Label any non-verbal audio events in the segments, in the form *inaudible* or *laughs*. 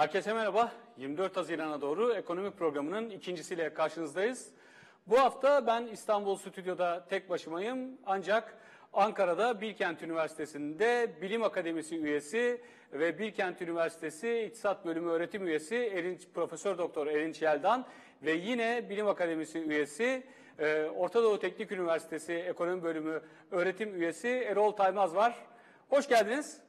Herkese merhaba. 24 Haziran'a doğru ekonomik programının ikincisiyle karşınızdayız. Bu hafta ben İstanbul Stüdyo'da tek başımayım. Ancak Ankara'da Bilkent Üniversitesi'nde Bilim Akademisi üyesi ve Bilkent Üniversitesi İktisat Bölümü öğretim üyesi Erinç, Profesör Doktor Erinç Yeldan ve yine Bilim Akademisi üyesi e, Orta Doğu Teknik Üniversitesi Ekonomi Bölümü öğretim üyesi Erol Taymaz var. Hoş geldiniz.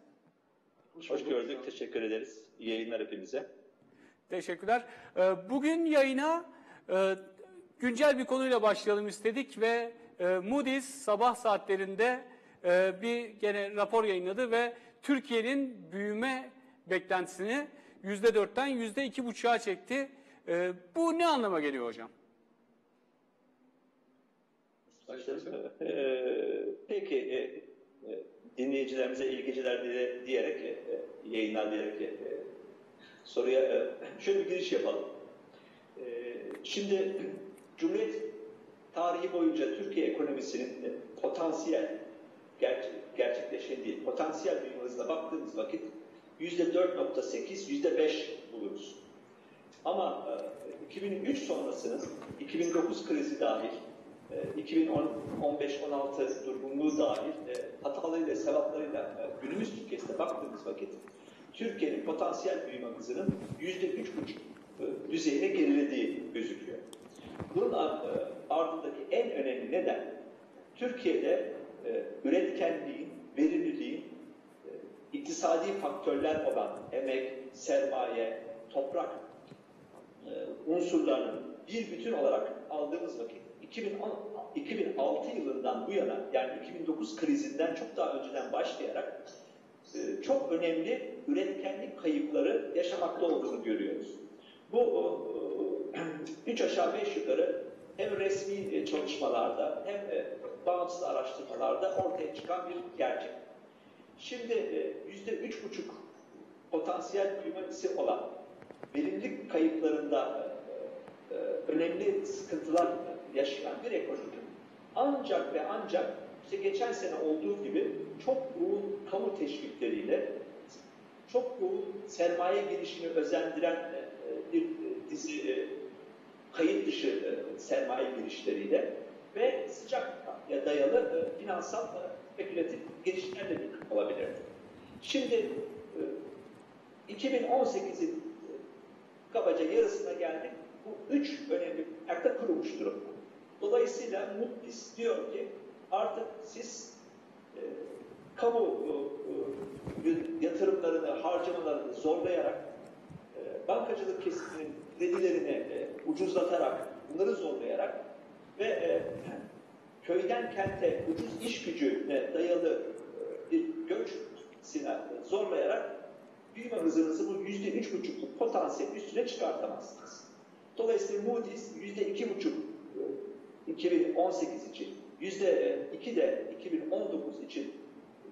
Hoş gördük. Teşekkür ederiz. İyi yayınlar hepinize. Teşekkürler. Ee, Bugün yayına e, güncel bir konuyla başlayalım istedik ve e, Moody's sabah saatlerinde e, bir gene rapor yayınladı ve Türkiye'nin büyüme beklentisini yüzde dörtten yüzde iki buçuğa çekti. Bu ne anlama geliyor hocam? Ee, peki dinleyicilerimize iyi geceler diye- diyerek e, e, yayınlar diyerek e, soruya e, şöyle bir giriş yapalım. E, şimdi Cumhuriyet tarihi boyunca Türkiye ekonomisinin e, potansiyel ger gerçekleşen değil, potansiyel büyüme hızına baktığımız vakit yüzde 4.8, yüzde 5 buluruz. Ama e, 2003 sonrasının 2009 krizi dahil, e, 2015-16 durgunluğu dahil e, hatalarıyla, sevaplarıyla e, günümüz Türkiye'sine baktığımız vakit Türkiye'nin potansiyel büyüme hızının yüzde üç buçuk e, düzeyine gerilediği gözüküyor. Bunun e, ardındaki en önemli neden Türkiye'de e, üretkenliğin, verimliliğin iktisadi faktörler olan emek, sermaye, toprak unsurlarının bir bütün olarak aldığımız vakit 2010, 2006 yılından bu yana yani 2009 krizinden çok daha önceden başlayarak e, çok önemli üretkenlik kayıpları yaşamakta olduğunu görüyoruz. Bu *clears throat* üç aşağı beş yukarı hem resmi e, çalışmalarda hem e, bağımsız araştırmalarda ortaya çıkan bir gerçek. Şimdi yüzde üç buçuk potansiyel büyümesi olan verimlilik kayıplarında önemli sıkıntılar yaşayan bir ekonomi ancak ve ancak işte geçen sene olduğu gibi çok yoğun kamu teşvikleriyle çok yoğun sermaye girişini özendiren e, bir dizi e, kayıt dışı e, sermaye girişleriyle ve sıcak dayalı e, finansal e, spekülatif girişlerle bir olabilirdi. Şimdi e, 2018'in kabaca yarısına geldik. Bu üç önemli ayakta kurulmuş durumda. Dolayısıyla Moody's diyor ki artık siz e, kamu e, e, yatırımlarını, harcamalarını zorlayarak e, bankacılık kesiminin kredilerini e, ucuzlatarak, bunları zorlayarak ve e, köyden kente ucuz iş gücüne dayalı e, bir göç zorlayarak büyüme hızınızı bu yüzde üç buçukluk potansiyel üstüne çıkartamazsınız. Dolayısıyla Moody's yüzde iki buçuk 2018 için, yüzde iki de 2019 için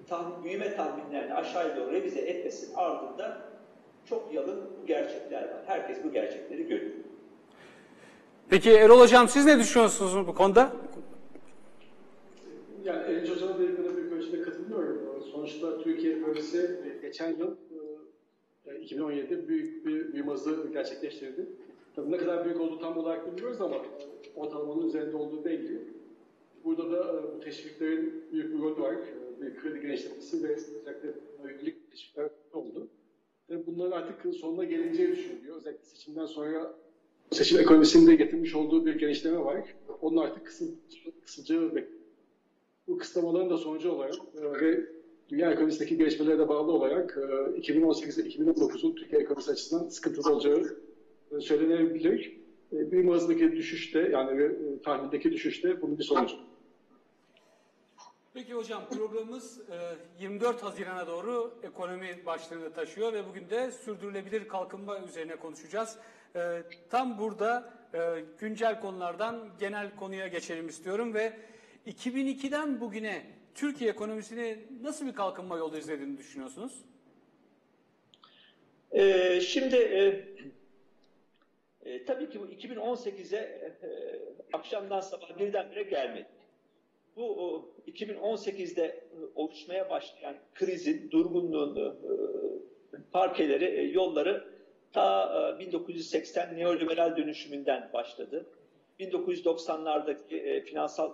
tahmin, büyüme tahminlerini aşağıya doğru revize etmesinin ardında çok yalın bu gerçekler var. Herkes bu gerçekleri görüyor. Peki Erol Hocam siz ne düşünüyorsunuz bu konuda? Yani Erinç Hocam'a ilgili büyük ölçüde katılıyorum. Sonuçta Türkiye ekonomisi geçen yıl e, 2017'de büyük bir büyüme hızı gerçekleştirdi. Tabii ne kadar büyük olduğu tam olarak bilmiyoruz ama ortalamanın üzerinde olduğu belli. Burada da e, bu teşviklerin büyük bir rolü var. E, Bir kredi genişlemesi ve özellikle yönelik teşvikler oldu. Ve bunların artık sonuna gelineceği düşünülüyor. Özellikle seçimden sonra seçim ekonomisinde getirmiş olduğu bir genişleme var. Onun artık kısım, kısıcı bekleniyor. Bu kısıtlamaların da sonucu olarak e, ve dünya ekonomisindeki gelişmelere de bağlı olarak e, 2018 ile 2019'un Türkiye ekonomisi açısından sıkıntılı olacağı e, söylenebilir. E, büyüme hızındaki düşüşte yani e, tahmindeki düşüşte bunun bir sonucu. Peki hocam programımız e, 24 Haziran'a doğru ekonomi başlığını taşıyor ve bugün de sürdürülebilir kalkınma üzerine konuşacağız. E, Tam burada e, güncel konulardan genel konuya geçelim istiyorum ve 2002'den bugüne Türkiye ekonomisini nasıl bir kalkınma yolu izlediğini düşünüyorsunuz? Ee, şimdi e, e, tabii ki bu 2018'e e, akşamdan sabah birdenbire gelmedi. Bu o, 2018'de e, oluşmaya başlayan krizin, durgunluğun e, parkeleri, e, yolları ta e, 1980 neoliberal dönüşümünden başladı. 1990'lardaki e, finansal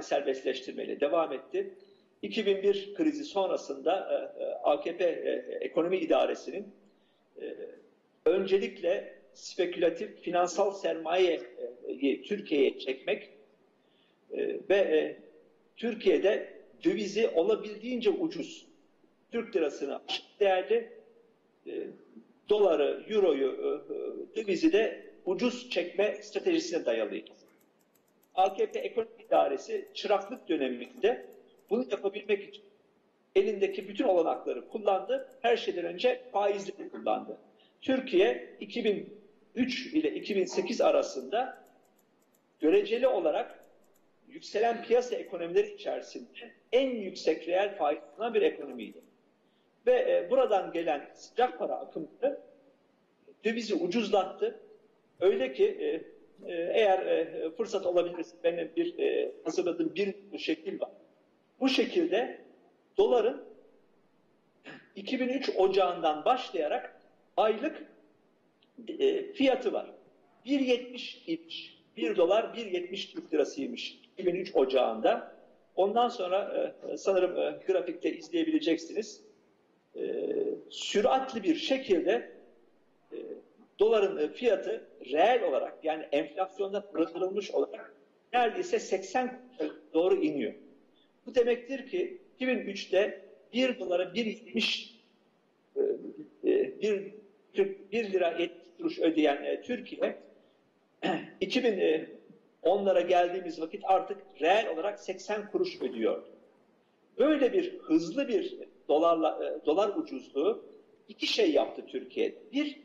serbestleştirmeyle devam etti. 2001 krizi sonrasında e, e, AKP e, ekonomi idaresinin e, öncelikle spekülatif finansal sermayeyi Türkiye'ye çekmek e, ve e, Türkiye'de dövizi olabildiğince ucuz, Türk lirasını aşırı değerli, e, doları, euroyu, e, e, dövizi de ucuz çekme stratejisine dayalıydı. AKP Ekonomi İdaresi çıraklık döneminde bunu yapabilmek için elindeki bütün olanakları kullandı. Her şeyden önce faizleri kullandı. Türkiye 2003 ile 2008 arasında göreceli olarak yükselen piyasa ekonomileri içerisinde en yüksek reel faiz bir ekonomiydi. Ve e, buradan gelen sıcak para akımları dövizi ucuzlattı. Öyle ki e, e, eğer e, fırsat olabilirse benim bir e, hazırladığım bir şekil var. Bu şekilde doların 2003 ocağından başlayarak aylık e, fiyatı var. 1.70 imiş. 1 dolar 1.70 Türk lirasıymış 2003 ocağında. Ondan sonra e, sanırım e, grafikte izleyebileceksiniz. Süratli bir şekilde doların fiyatı reel olarak yani enflasyonda bırakılmış olarak neredeyse 80 doğru iniyor. Bu demektir ki 2003'te 1 dolara 1.70 e, 1, 1 lira 70 kuruş ödeyen e, Türkiye *clears throat* 2010'lara geldiğimiz vakit artık reel olarak 80 kuruş ödüyor. Böyle bir hızlı bir dolarla e, dolar ucuzluğu iki şey yaptı Türkiye. Bir,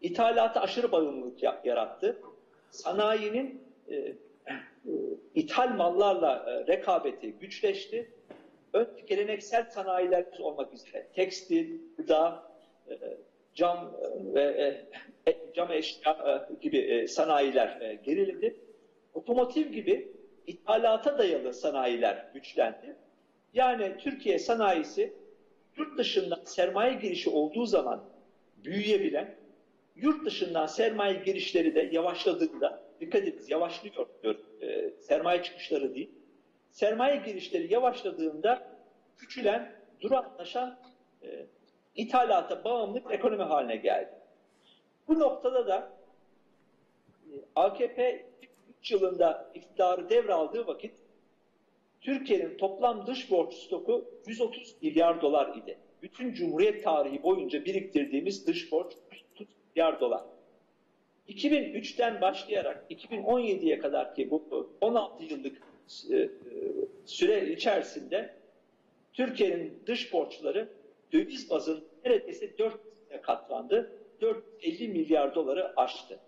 ithalata aşırı bağımlılık yarattı. Sanayinin e, *clears throat* ithal mallarla e, rekabeti güçleşti. Önce geleneksel sanayilerimiz olmak üzere tekstil, gıda, e, cam e, ve e, cam eşya e, gibi e, sanayiler e, geriledi. Otomotiv gibi ithalata dayalı sanayiler güçlendi. Yani Türkiye sanayisi yurt dışından sermaye girişi olduğu zaman büyüyebilen, yurt dışından sermaye girişleri de yavaşladığında, dikkat ediniz yavaşlıyor diyor, e, sermaye çıkışları değil, sermaye girişleri yavaşladığında küçülen, duraklaşan e, ithalata bağımlılık ekonomi haline geldi. Bu noktada da e, AKP 3 yılında iktidarı devraldığı vakit Türkiye'nin toplam dış borç stoku 130 milyar dolar idi. Bütün Cumhuriyet tarihi boyunca biriktirdiğimiz dış borç 130 milyar dolar. 2003'ten başlayarak 2017'ye kadar ki bu 16 yıllık e, süre içerisinde Türkiye'nin dış borçları döviz bazında neredeyse 4 katlandı. 450 milyar doları aştı.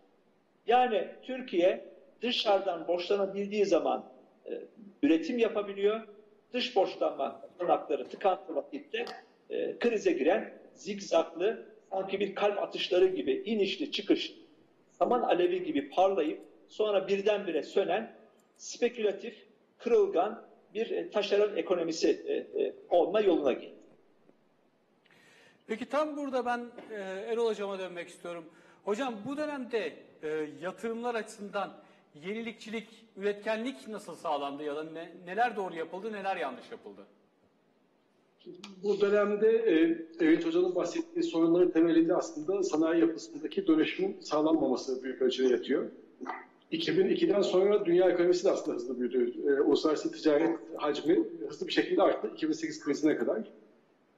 Yani Türkiye dışarıdan borçlanabildiği zaman e, üretim yapabiliyor. Dış borçlanma olanakları tıkandığı vakitte e, krize giren zigzaklı sanki bir kalp atışları gibi inişli çıkış saman alevi gibi parlayıp sonra birdenbire sönen spekülatif, kırılgan bir e, taşeron ekonomisi e, e, olma yoluna gitti. Peki tam burada ben e, Erol Hocam'a dönmek istiyorum. Hocam bu dönemde e, yatırımlar açısından yenilikçilik, üretkenlik nasıl sağlandı ya da ne, neler doğru yapıldı, neler yanlış yapıldı? Bu dönemde Evet Hoca'nın bahsettiği sorunların temelinde aslında sanayi yapısındaki dönüşümün sağlanmaması büyük ölçüde yatıyor. 2002'den sonra dünya ekonomisi de aslında hızlı büyüdü. E, uluslararası ticaret hacmi hızlı bir şekilde arttı 2008 krizine kadar.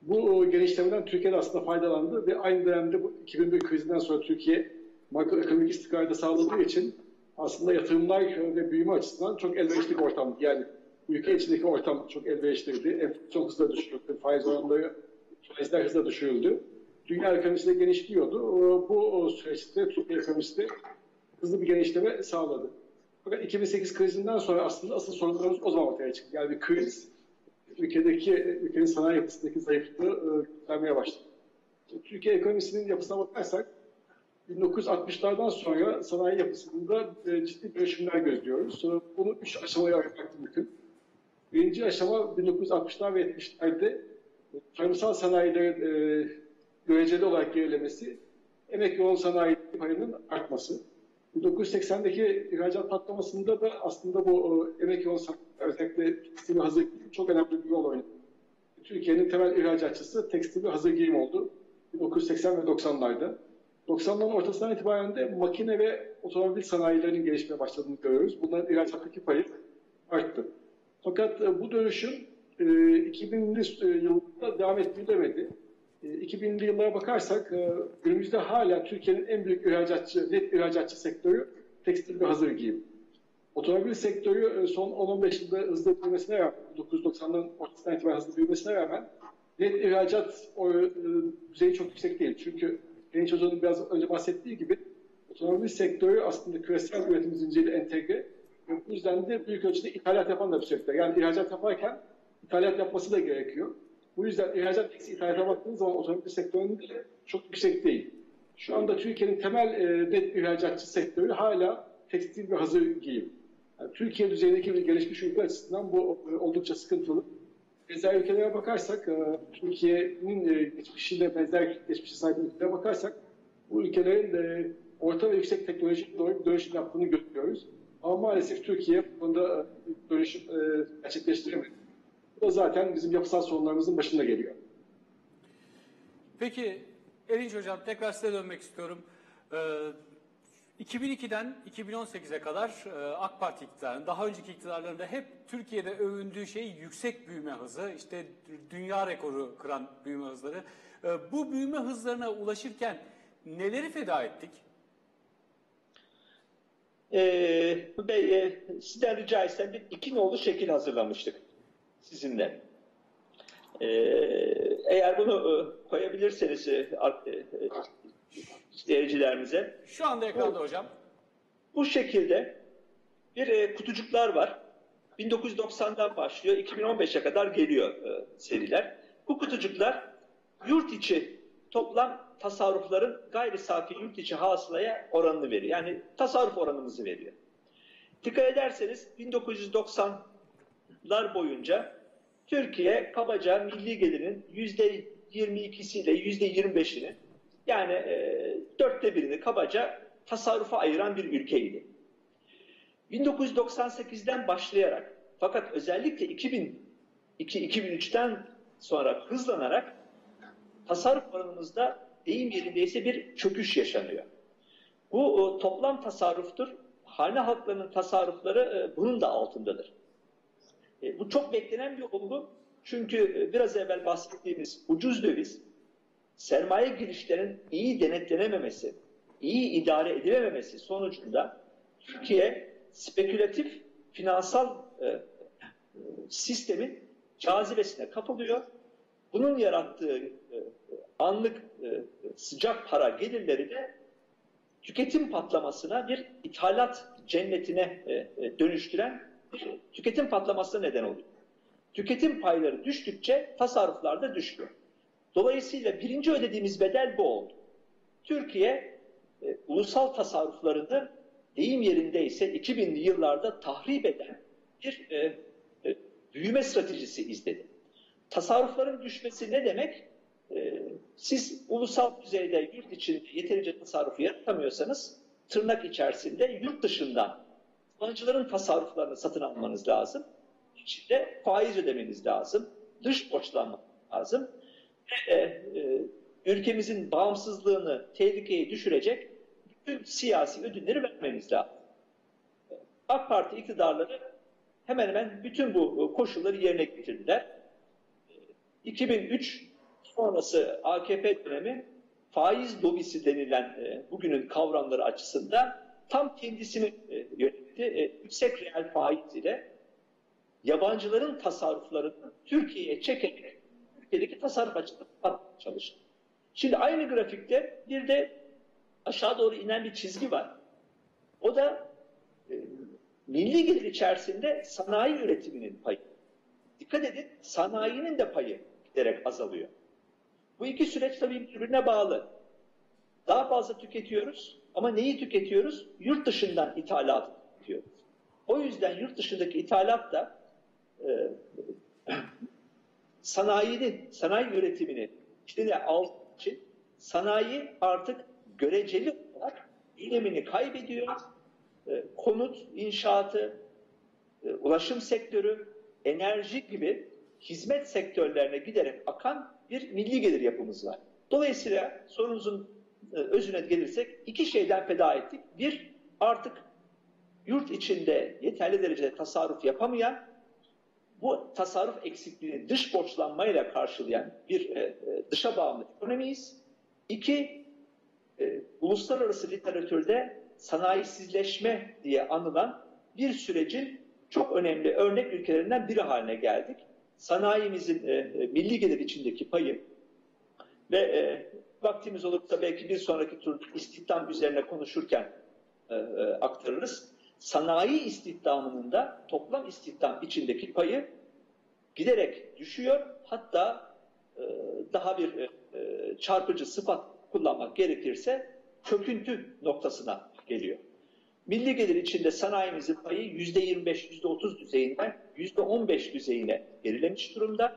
Bu genişlemeden Türkiye de aslında faydalandı ve aynı dönemde bu 2001 krizinden sonra Türkiye makroekonomik istikrarı sağladığı için aslında yatırımlar ve büyüme açısından çok elverişli bir ortam. Yani ülke içindeki ortam çok elverişliydi. Enflasyon hızla düşürüldü, faiz oranları, faizler hızla düşürüldü. Dünya ekonomisi de genişliyordu. Bu süreçte Türkiye ekonomisi de hızlı bir genişleme sağladı. Fakat 2008 krizinden sonra aslında asıl sorunlarımız o zaman ortaya çıktı. Yani bir kriz ülkedeki ülkenin sanayi yapısındaki zayıflığı göstermeye başladı. Türkiye ekonomisinin yapısına bakarsak 1960'lardan sonra sanayi yapısında ciddi dönüşümler gözlüyoruz. Bunu üç aşamaya ayırmak mümkün. Birinci aşama 1960'lar ve 70'lerde tarımsal sanayilerin e, göreceli olarak gerilemesi emek yoğun sanayi payının artması. 1980'deki ihracat patlamasında da aslında bu e, emek yoğun sanayi, özellikle tekstil hazır çok önemli bir rol oynadı. Türkiye'nin temel ihracatçısı tekstil ve hazır giyim oldu. 1980 ve 90'larda. 90'ların ortasından itibaren de makine ve otomobil sanayilerinin gelişmeye başladığını görüyoruz. Bunların ihracattaki payı arttı. Fakat e, bu dönüşüm e, 2000'li e, yıllarda devam etmeyemedi. E, 2000'li yıllara bakarsak e, günümüzde hala Türkiye'nin en büyük ihracatçı, net ihracatçı sektörü tekstil ve hazır giyim. Otomobil sektörü e, son 10-15 yılda hızlı büyümesine rağmen, 1990'ların ortasından itibaren hızlı büyümesine rağmen net ihracat o, e, düzeyi çok yüksek değil. Çünkü Genç Hoca'nın biraz önce bahsettiği gibi otomobil sektörü aslında küresel üretim zinciriyle entegre. Ve bu yüzden de büyük ölçüde ithalat yapan da bir sektör. Yani ihracat yaparken ithalat yapması da gerekiyor. Bu yüzden ihracat eksi ithalata baktığınız zaman otomobil sektöründe de çok yüksek değil. Şu anda Türkiye'nin temel e, net ihracatçı sektörü hala tekstil ve hazır giyim. Türkiye düzeyindeki bir gelişmiş ülke açısından bu e, oldukça sıkıntılı. Benzer ülkelere bakarsak, e, Türkiye'nin e, geçmişiyle benzer geçmişe sahip ülkelere bakarsak, bu ülkelerin e, orta ve yüksek teknolojik doğru dönüşüm yaptığını görüyoruz. Ama maalesef Türkiye bu konuda e, dönüşüm gerçekleştiremedi. Bu da zaten bizim yapısal sorunlarımızın başında geliyor. Peki Erinç Hocam tekrar size dönmek istiyorum. 2002'den 2018'e kadar e, AK Parti iktidarının, daha önceki iktidarlarında hep Türkiye'de övündüğü şey yüksek büyüme hızı, işte dünya rekoru kıran büyüme hızları. Ee, bu büyüme hızlarına ulaşırken neleri feda ettik? Ee, Bey, e, sizden rica etsem bir iki nolu şekil hazırlamıştık sizinle. Ee, eğer bunu e, koyabilirseniz e, e, e, izleyicilerimize. Şu anda ekranda hocam. Bu şekilde bir e, kutucuklar var. 1990'dan başlıyor, 2015'e kadar geliyor e, seriler. Bu kutucuklar yurt içi toplam tasarrufların gayri safi yurt içi hasılaya oranını veriyor. Yani tasarruf oranımızı veriyor. Dikkat ederseniz 1990'lar boyunca Türkiye kabaca milli gelirinin %22'siyle %25'ini yani e, dörtte birini kabaca tasarrufa ayıran bir ülkeydi. 1998'den başlayarak fakat özellikle 2002-2003'ten sonra hızlanarak tasarruf oranımızda deyim yerindeyse bir çöküş yaşanıyor. Bu e, toplam tasarruftur. Hane halklarının tasarrufları e, bunun da altındadır. E, bu çok beklenen bir olgu. Çünkü e, biraz evvel bahsettiğimiz ucuz döviz, sermaye girişlerinin iyi denetlenememesi, iyi idare edilememesi sonucunda Türkiye spekülatif finansal e, sistemin cazibesine kapılıyor. Bunun yarattığı e, anlık e, sıcak para gelirleri de tüketim patlamasına bir ithalat cennetine e, e, dönüştüren tüketim patlamasına neden oluyor. Tüketim payları düştükçe tasarruflar da düşüyor. Dolayısıyla birinci ödediğimiz bedel bu oldu. Türkiye e, ulusal tasarruflarını deyim yerindeyse 2000'li yıllarda tahrip eden bir e, e, büyüme stratejisi izledi. Tasarrufların düşmesi ne demek? E, siz ulusal düzeyde yurt içinde yeterince tasarruf yaratamıyorsanız tırnak içerisinde yurt dışından kullanıcıların tasarruflarını satın almanız lazım. İçinde faiz ödemeniz lazım. Dış borçlanmak lazım. E, e, ülkemizin bağımsızlığını tehlikeye düşürecek bütün siyasi ödünleri vermeniz lazım. AK Parti iktidarları hemen hemen bütün bu koşulları yerine getirdiler. 2003 sonrası AKP dönemi faiz lobisi denilen e, bugünün kavramları açısından tam kendisini e, yönetti. E, yüksek reel faiz ile yabancıların tasarruflarını Türkiye'ye çekerek Türkiye'deki tasarruf açısından çalıştı. Şimdi aynı grafikte bir de aşağı doğru inen bir çizgi var. O da e, milli gelir içerisinde sanayi üretiminin payı. Dikkat edin sanayinin de payı giderek azalıyor. Bu iki süreç tabii birbirine bağlı. Daha fazla tüketiyoruz ama neyi tüketiyoruz? Yurt dışından ithalat tüketiyoruz. O yüzden yurt dışındaki ithalat da e, sanayinin, sanayi üretimini işte ne alt için sanayi artık göreceli olarak önemini kaybediyor. E, konut, inşaatı, e, ulaşım sektörü, enerji gibi hizmet sektörlerine giderek akan bir milli gelir yapımız var. Dolayısıyla sorunuzun e, özüne gelirsek iki şeyden feda ettik. Bir, artık yurt içinde yeterli derecede tasarruf yapamayan, bu tasarruf eksikliğini dış borçlanmayla karşılayan bir e, e, dışa bağımlı ekonomiyiz. İki, e, uluslararası literatürde sanayisizleşme diye anılan bir sürecin çok önemli örnek ülkelerinden biri haline geldik. Sanayimizin e, e, milli gelir içindeki payı ve e, vaktimiz olursa belki bir sonraki tur istihdam üzerine konuşurken e, e, aktarırız. Sanayi istihdamının da toplam istihdam içindeki payı giderek düşüyor. Hatta e, daha bir e, e, çarpıcı sıfat kullanmak gerekirse çöküntü noktasına geliyor. Milli gelir içinde sanayimizin payı %25, %30 düzeyinden %15 düzeyine gerilemiş durumda.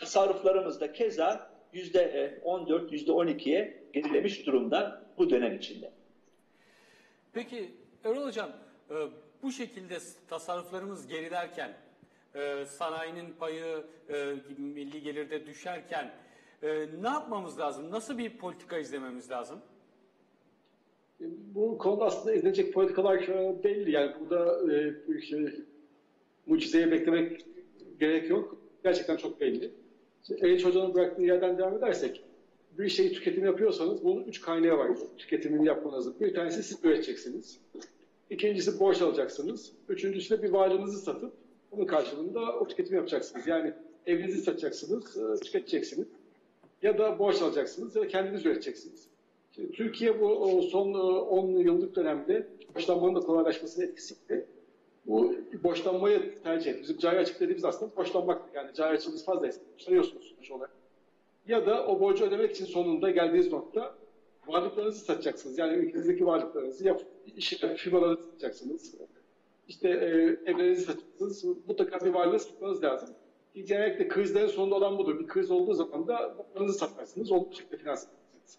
Tasarruflarımız da keza %14, %12'ye gerilemiş durumda bu dönem içinde. Peki Erol Hocam e, bu şekilde tasarruflarımız gerilerken e, sanayinin payı e, milli gelirde düşerken e, ne yapmamız lazım? Nasıl bir politika izlememiz lazım? Bu konuda aslında izlenecek politikalar belli. Yani burada e, bir şey, mucizeye beklemek gerek yok. Gerçekten çok belli. Eğiç Hoca'nın bıraktığı yerden devam edersek, bir şeyi tüketim yapıyorsanız bunun üç kaynağı var tüketimini yapmanızın. Bir tanesi siz üreteceksiniz. İkincisi borç alacaksınız. Üçüncüsü de bir varlığınızı satıp bunun karşılığında o tüketimi yapacaksınız. Yani evinizi satacaksınız, e, tüketeceksiniz. Ya da borç alacaksınız ya da kendiniz üreteceksiniz. Şimdi Türkiye bu son e, 10 yıllık dönemde borçlanmanın da kolaylaşmasının etkisiyle bu borçlanmayı tercih etti. Bizim cari açık dediğimiz aslında borçlanmak. Yani cari açığınız fazlaysa borçlanıyorsunuz sonuç. Ya da o borcu ödemek için sonunda geldiğiniz nokta varlıklarınızı satacaksınız. Yani ülkenizdeki varlıklarınızı, yap, iş, firmalarınızı satacaksınız. İşte e, evlerinizi satacaksınız. Mutlaka bir varlığı satmanız lazım. Genellikle krizlerin sonunda olan budur. Bir kriz olduğu zaman da varlığınızı satarsınız. Olduğu şekilde finans edersiniz.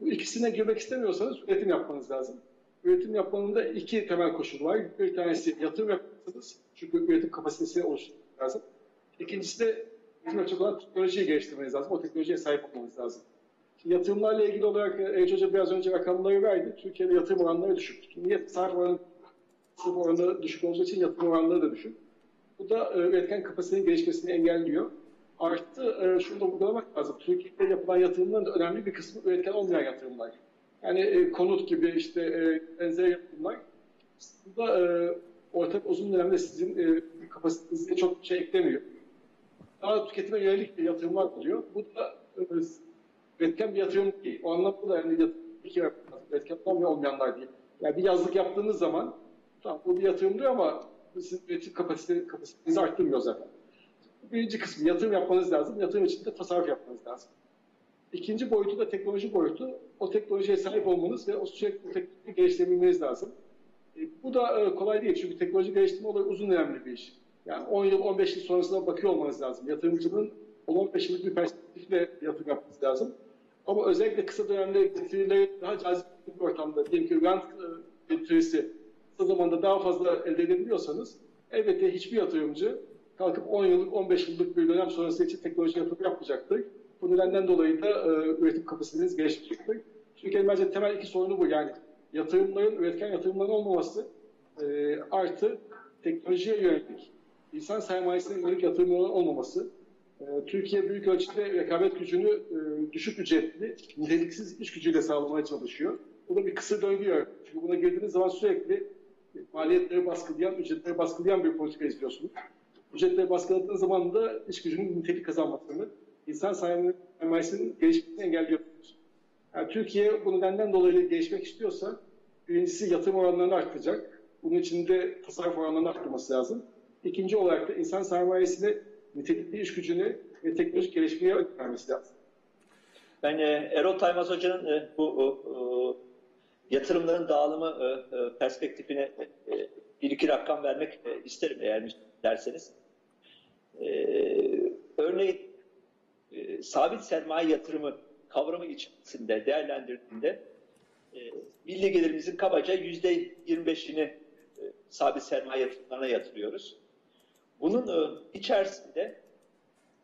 Bu ikisine girmek istemiyorsanız üretim yapmanız lazım. Üretim yapmanın da iki temel koşulu var. Bir tanesi yatırım yapmanız. Çünkü üretim kapasitesini oluşturmanız lazım. İkincisi de üretim yapacak olan teknolojiyi geliştirmeniz lazım. O teknolojiye sahip olmanız lazım. Yatırımlarla ilgili olarak Ece Hoca biraz önce rakamları verdi. Türkiye'de yatırım oranları düşük. Niye? Sarf oranı, sarf oranı düşük olduğu için yatırım oranları da düşük. Bu da e, üretken kapasitenin gelişmesini engelliyor. Artı e, şunu da vurgulamak lazım. Türkiye'de yapılan yatırımların da önemli bir kısmı üretken olmayan yatırımlar. Yani e, konut gibi işte benzer yatırımlar. Bu da e, orta uzun dönemde sizin kapasitenize çok şey eklemiyor. Daha tüketime yönelik yatırımlar oluyor. Bu da üretken bir yatırım değil. O anlamda da yani yatırım iki yapmak, üretken olan ve olmayanlar değil. Yani bir yazlık yaptığınız zaman tamam bu bir yatırımdır ama sizin üretim kapasite, kapasitenizi arttırmıyor zaten. Birinci kısmı yatırım yapmanız lazım. Yatırım için de tasarruf yapmanız lazım. İkinci boyutu da teknoloji boyutu. O teknolojiye sahip olmanız ve o sürekli teknolojiyi geliştirmeniz lazım. E, bu da e, kolay değil çünkü teknoloji geliştirme olayı uzun önemli bir iş. Yani 10 yıl, 15 yıl sonrasına bakıyor olmanız lazım. Yatırımcının 10-15 yıllık bir perspektifle yatırım yapmanız lazım. Ama özellikle kısa dönemde getirileri daha cazip bir ortamda, diyelim ki rant getirisi kısa zamanda daha fazla elde edebiliyorsanız elbette hiçbir yatırımcı kalkıp 10 yıllık, 15 yıllık bir dönem sonrası için teknoloji yatırım yapmayacaktır. Bu nedenden dolayı da e, üretim kapasiteniz gelişmeyecektir. Türkiye'nin bence temel iki sorunu bu. Yani yatırımların, üretken yatırımların olmaması e, artı teknolojiye yönelik, insan sermayesine yönelik yatırımların olmaması. E, Türkiye büyük ölçüde rekabet gücünü e, düşük ücretli, niteliksiz iş gücüyle sağlamaya çalışıyor. Bu da bir kısır döngü. Çünkü buna girdiğiniz zaman sürekli maliyetleri baskılayan, ücretleri baskılayan bir politika izliyorsunuz. Ücretleri baskıladığınız zaman da iş gücünün nitelik kazanmasını, insan sermayesinin gelişmesini engelliyorsunuz. Yani Türkiye bu nedenden dolayı gelişmek istiyorsa birincisi yatırım oranlarını arttıracak. Bunun için de tasarruf oranlarını arttırması lazım. İkinci olarak da insan sermayesine nitelikli iş gücünü ve teknolojik gelişmeye vermesi lazım. Ben e, Erol Taymaz Hoca'nın e, bu e, yatırımların dağılımı e, e, perspektifine e, bir iki rakam vermek e, isterim eğer derseniz. E, örneğin e, sabit sermaye yatırımı kavramı içerisinde değerlendirdiğinde milli gelirimizin kabaca yüzde 25'ini e, sabit sermaye yatırımlarına yatırıyoruz. Bunun e, içerisinde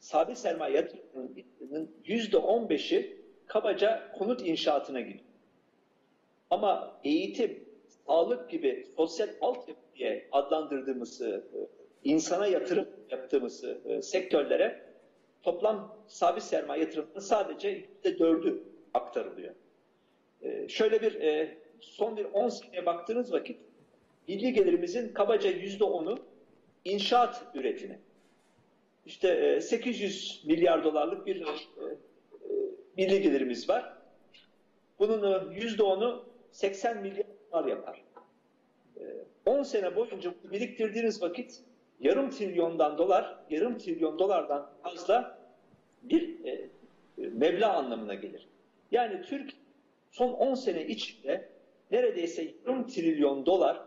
sabit sermaye yatırımının yüzde 15'i kabaca konut inşaatına gidiyor. Ama eğitim, sağlık gibi sosyal altyapı diye adlandırdığımız e, insana yatırım yaptığımız e, sektörlere toplam sabit sermaye yatırımının sadece yüzde dördü aktarılıyor. Şöyle bir son bir 10 seneye baktığınız vakit milli gelirimizin kabaca yüzde onu inşaat üretimi. İşte e, 800 milyar dolarlık bir e, e, milli gelirimiz var. Bunun e, yüzde onu 80 milyar dolar yapar. E, 10 sene boyunca biriktirdiğiniz vakit yarım trilyondan dolar, yarım trilyon dolardan fazla bir e, meblağ anlamına gelir. Yani Türk son 10 sene içinde neredeyse yarım trilyon dolar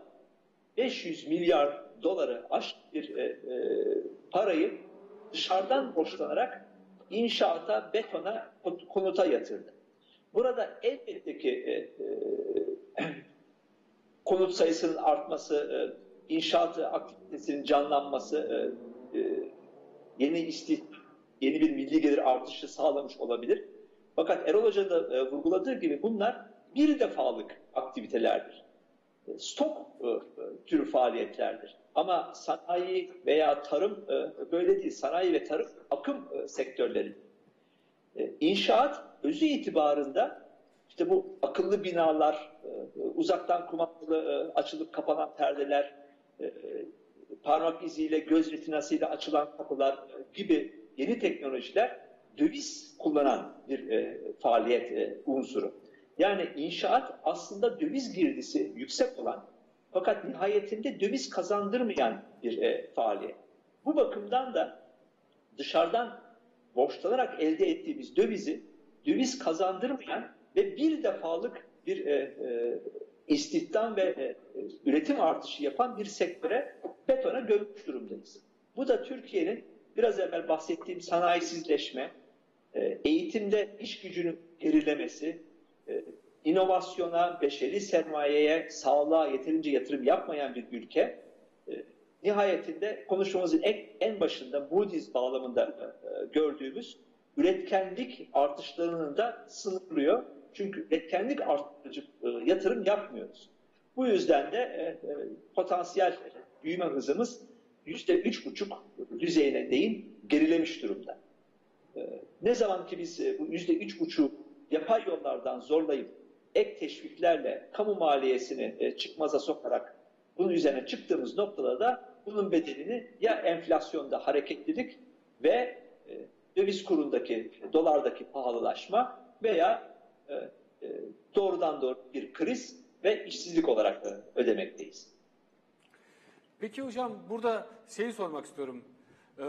500 milyar doları aşk bir e, e, parayı dışarıdan borçlanarak inşaata, betona, konuta yatırdı. Burada elbette ki e, e, *clears throat* konut sayısının artması, e, inşaat aktivitesinin canlanması, e, e, yeni istihdam, yeni bir milli gelir artışı sağlamış olabilir. Fakat Erol Hoca da e, vurguladığı gibi bunlar bir defalık aktivitelerdir. E, stok e, türü faaliyetlerdir. Ama sanayi veya tarım e, böyle değil. Sanayi ve tarım akım e, sektörleri. E, inşaat özü itibarında işte bu akıllı binalar, e, uzaktan kumandalı açılıp kapanan perdeler, parmak iziyle, göz retinasıyla açılan kapılar gibi yeni teknolojiler döviz kullanan bir faaliyet unsuru. Yani inşaat aslında döviz girdisi yüksek olan fakat nihayetinde döviz kazandırmayan bir e, faaliyet. Bu bakımdan da dışarıdan borçlanarak elde ettiğimiz dövizi döviz kazandırmayan ve bir defalık bir e, e, istihdam ve e, üretim artışı yapan bir sektöre betona gömmüş durumdayız. Bu da Türkiye'nin biraz evvel bahsettiğim sanayisizleşme, e, eğitimde iş gücünün gerilemesi, e, inovasyona, beşeri sermayeye, sağlığa yeterince yatırım yapmayan bir ülke e, nihayetinde konuşmamızın en, en başında Moody's bağlamında e, gördüğümüz üretkenlik artışlarının da sınırlıyor. Çünkü üretkenlik artırıcı e, yatırım yapmıyoruz. Bu yüzden de potansiyel büyüme hızımız yüzde üç buçuk düzeyine değin gerilemiş durumda. Ne zaman ki biz bu yüzde üç buçuk yapay yollardan zorlayıp ek teşviklerle kamu maliyesini e, çıkmaza sokarak bunun üzerine çıktığımız noktada da bunun bedelini ya enflasyonda hareketlilik ve e, döviz kurundaki, dolardaki pahalılaşma veya e, e, doğrudan doğru bir kriz ve işsizlik olarak da ödemekteyiz. Peki hocam burada şeyi sormak istiyorum. Ee,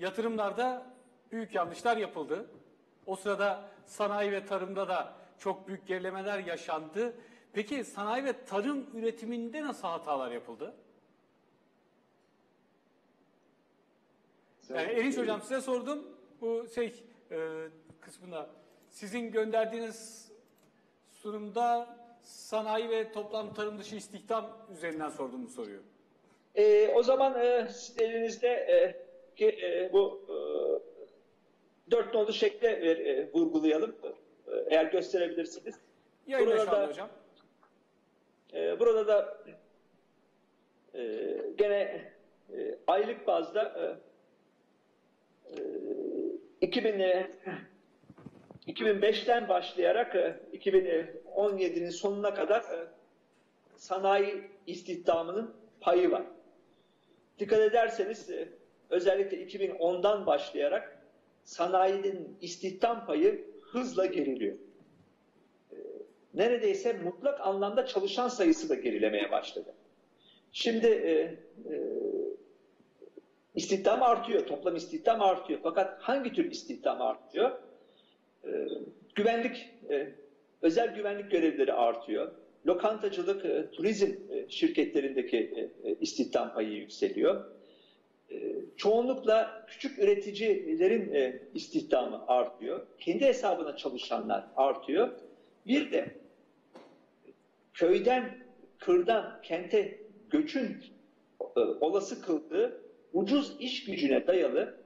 yatırımlarda büyük yanlışlar yapıldı. O sırada sanayi ve tarımda da çok büyük gerilemeler yaşandı. Peki sanayi ve tarım üretiminde nasıl hatalar yapıldı? Yani Erinç Hocam size sordum. Bu şey e, kısmında sizin gönderdiğiniz sunumda sanayi ve toplam tarım dışı istihdam üzerinden sordum bu soruyu. E, o zaman e, elinizde e, ki, e, bu e, dört nolu şekle e, vurgulayalım. E, eğer gösterebilirsiniz. Yayında Burada da- hocam. Ee, burada da e, gene e, aylık bazda e, e, 2000 e, 2005'ten başlayarak e, 2017'nin sonuna kadar e, sanayi istihdamının payı var. Dikkat ederseniz e, özellikle 2010'dan başlayarak sanayinin istihdam payı hızla geriliyor neredeyse mutlak anlamda çalışan sayısı da gerilemeye başladı. Şimdi e, e, istihdam artıyor, toplam istihdam artıyor. Fakat hangi tür istihdam artıyor? E, güvenlik, e, özel güvenlik görevlileri artıyor. Lokantacılık, e, turizm e, şirketlerindeki e, e, istihdam payı yükseliyor. E, çoğunlukla küçük üreticilerin e, istihdamı artıyor. Kendi hesabına çalışanlar artıyor. Bir de köyden, kırdan, kente göçün e, olası kıldığı ucuz iş gücüne dayalı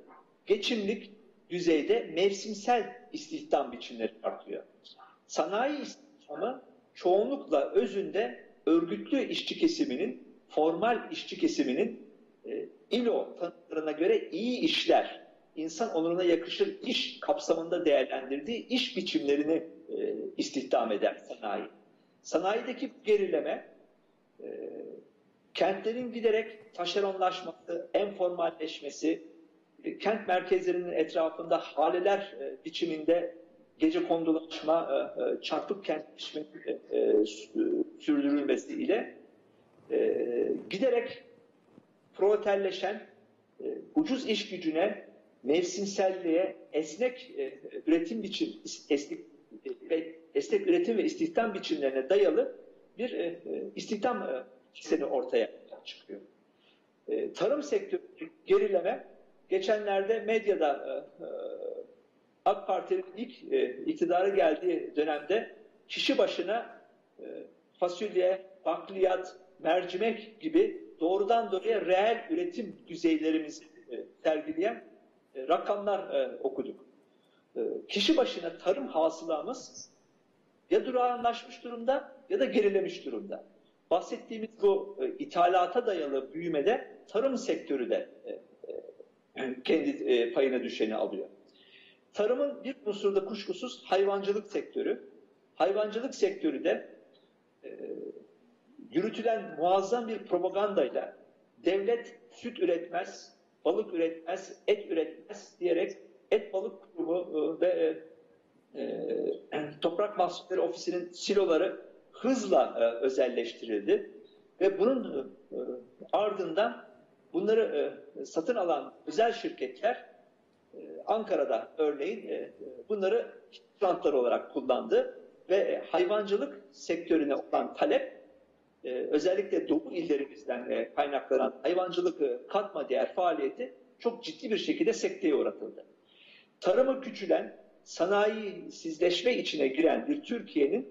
geçimlik düzeyde mevsimsel istihdam biçimleri artıyor. Sanayi istihdamı çoğunlukla özünde örgütlü işçi kesiminin, formal işçi kesiminin e, ILO tanımlarına göre iyi işler, insan onuruna yakışır iş kapsamında değerlendirdiği iş biçimlerini e, istihdam eder sanayi. Sanayideki gerileme e, kentlerin giderek taşeronlaşması, enformalleşmesi, e, kent merkezlerinin etrafında haleler biçiminde gece kondulaşma, çarpık kentleşme e, e, sürdürülmesiyle giderek proleterleşen e, ucuz iş gücüne, mevsimselliğe, esnek e, üretim biçim, esnek, e, esnek üretim ve istihdam biçimlerine dayalı bir e, istihdam e, sistemi ortaya çıkıyor. Tarım sektörü gerileme geçenlerde medyada AK Parti'nin ilk e, iktidara geldiği dönemde kişi başına fasulye, bakliyat, mercimek gibi doğrudan doğruya reel üretim düzeylerimizi e, sergileyen e, rakamlar e, okuduk. Kişi başına tarım hasılamız ya durağanlaşmış durumda ya da gerilemiş durumda. Bahsettiğimiz bu ithalata dayalı büyümede tarım sektörü de kendi payına düşeni alıyor. Tarımın bir unsurda kuşkusuz hayvancılık sektörü. Hayvancılık sektörü de yürütülen muazzam bir propagandayla devlet süt üretmez, balık üretmez, et üretmez diyerek et balık kurumu e, ve e, e, *clears throat* toprak mahsulleri ofisinin siloları hızla e, özelleştirildi. Ve bunun e, ardından bunları e, satın alan özel şirketler e, Ankara'da örneğin e, bunları rantlar olarak kullandı. Ve e, hayvancılık sektörüne olan talep e, özellikle doğu illerimizden e, kaynaklanan hayvancılık e, katma değer faaliyeti çok ciddi bir şekilde sekteye uğratıldı. Tarımı küçülen, sanayisizleşme içine giren bir Türkiye'nin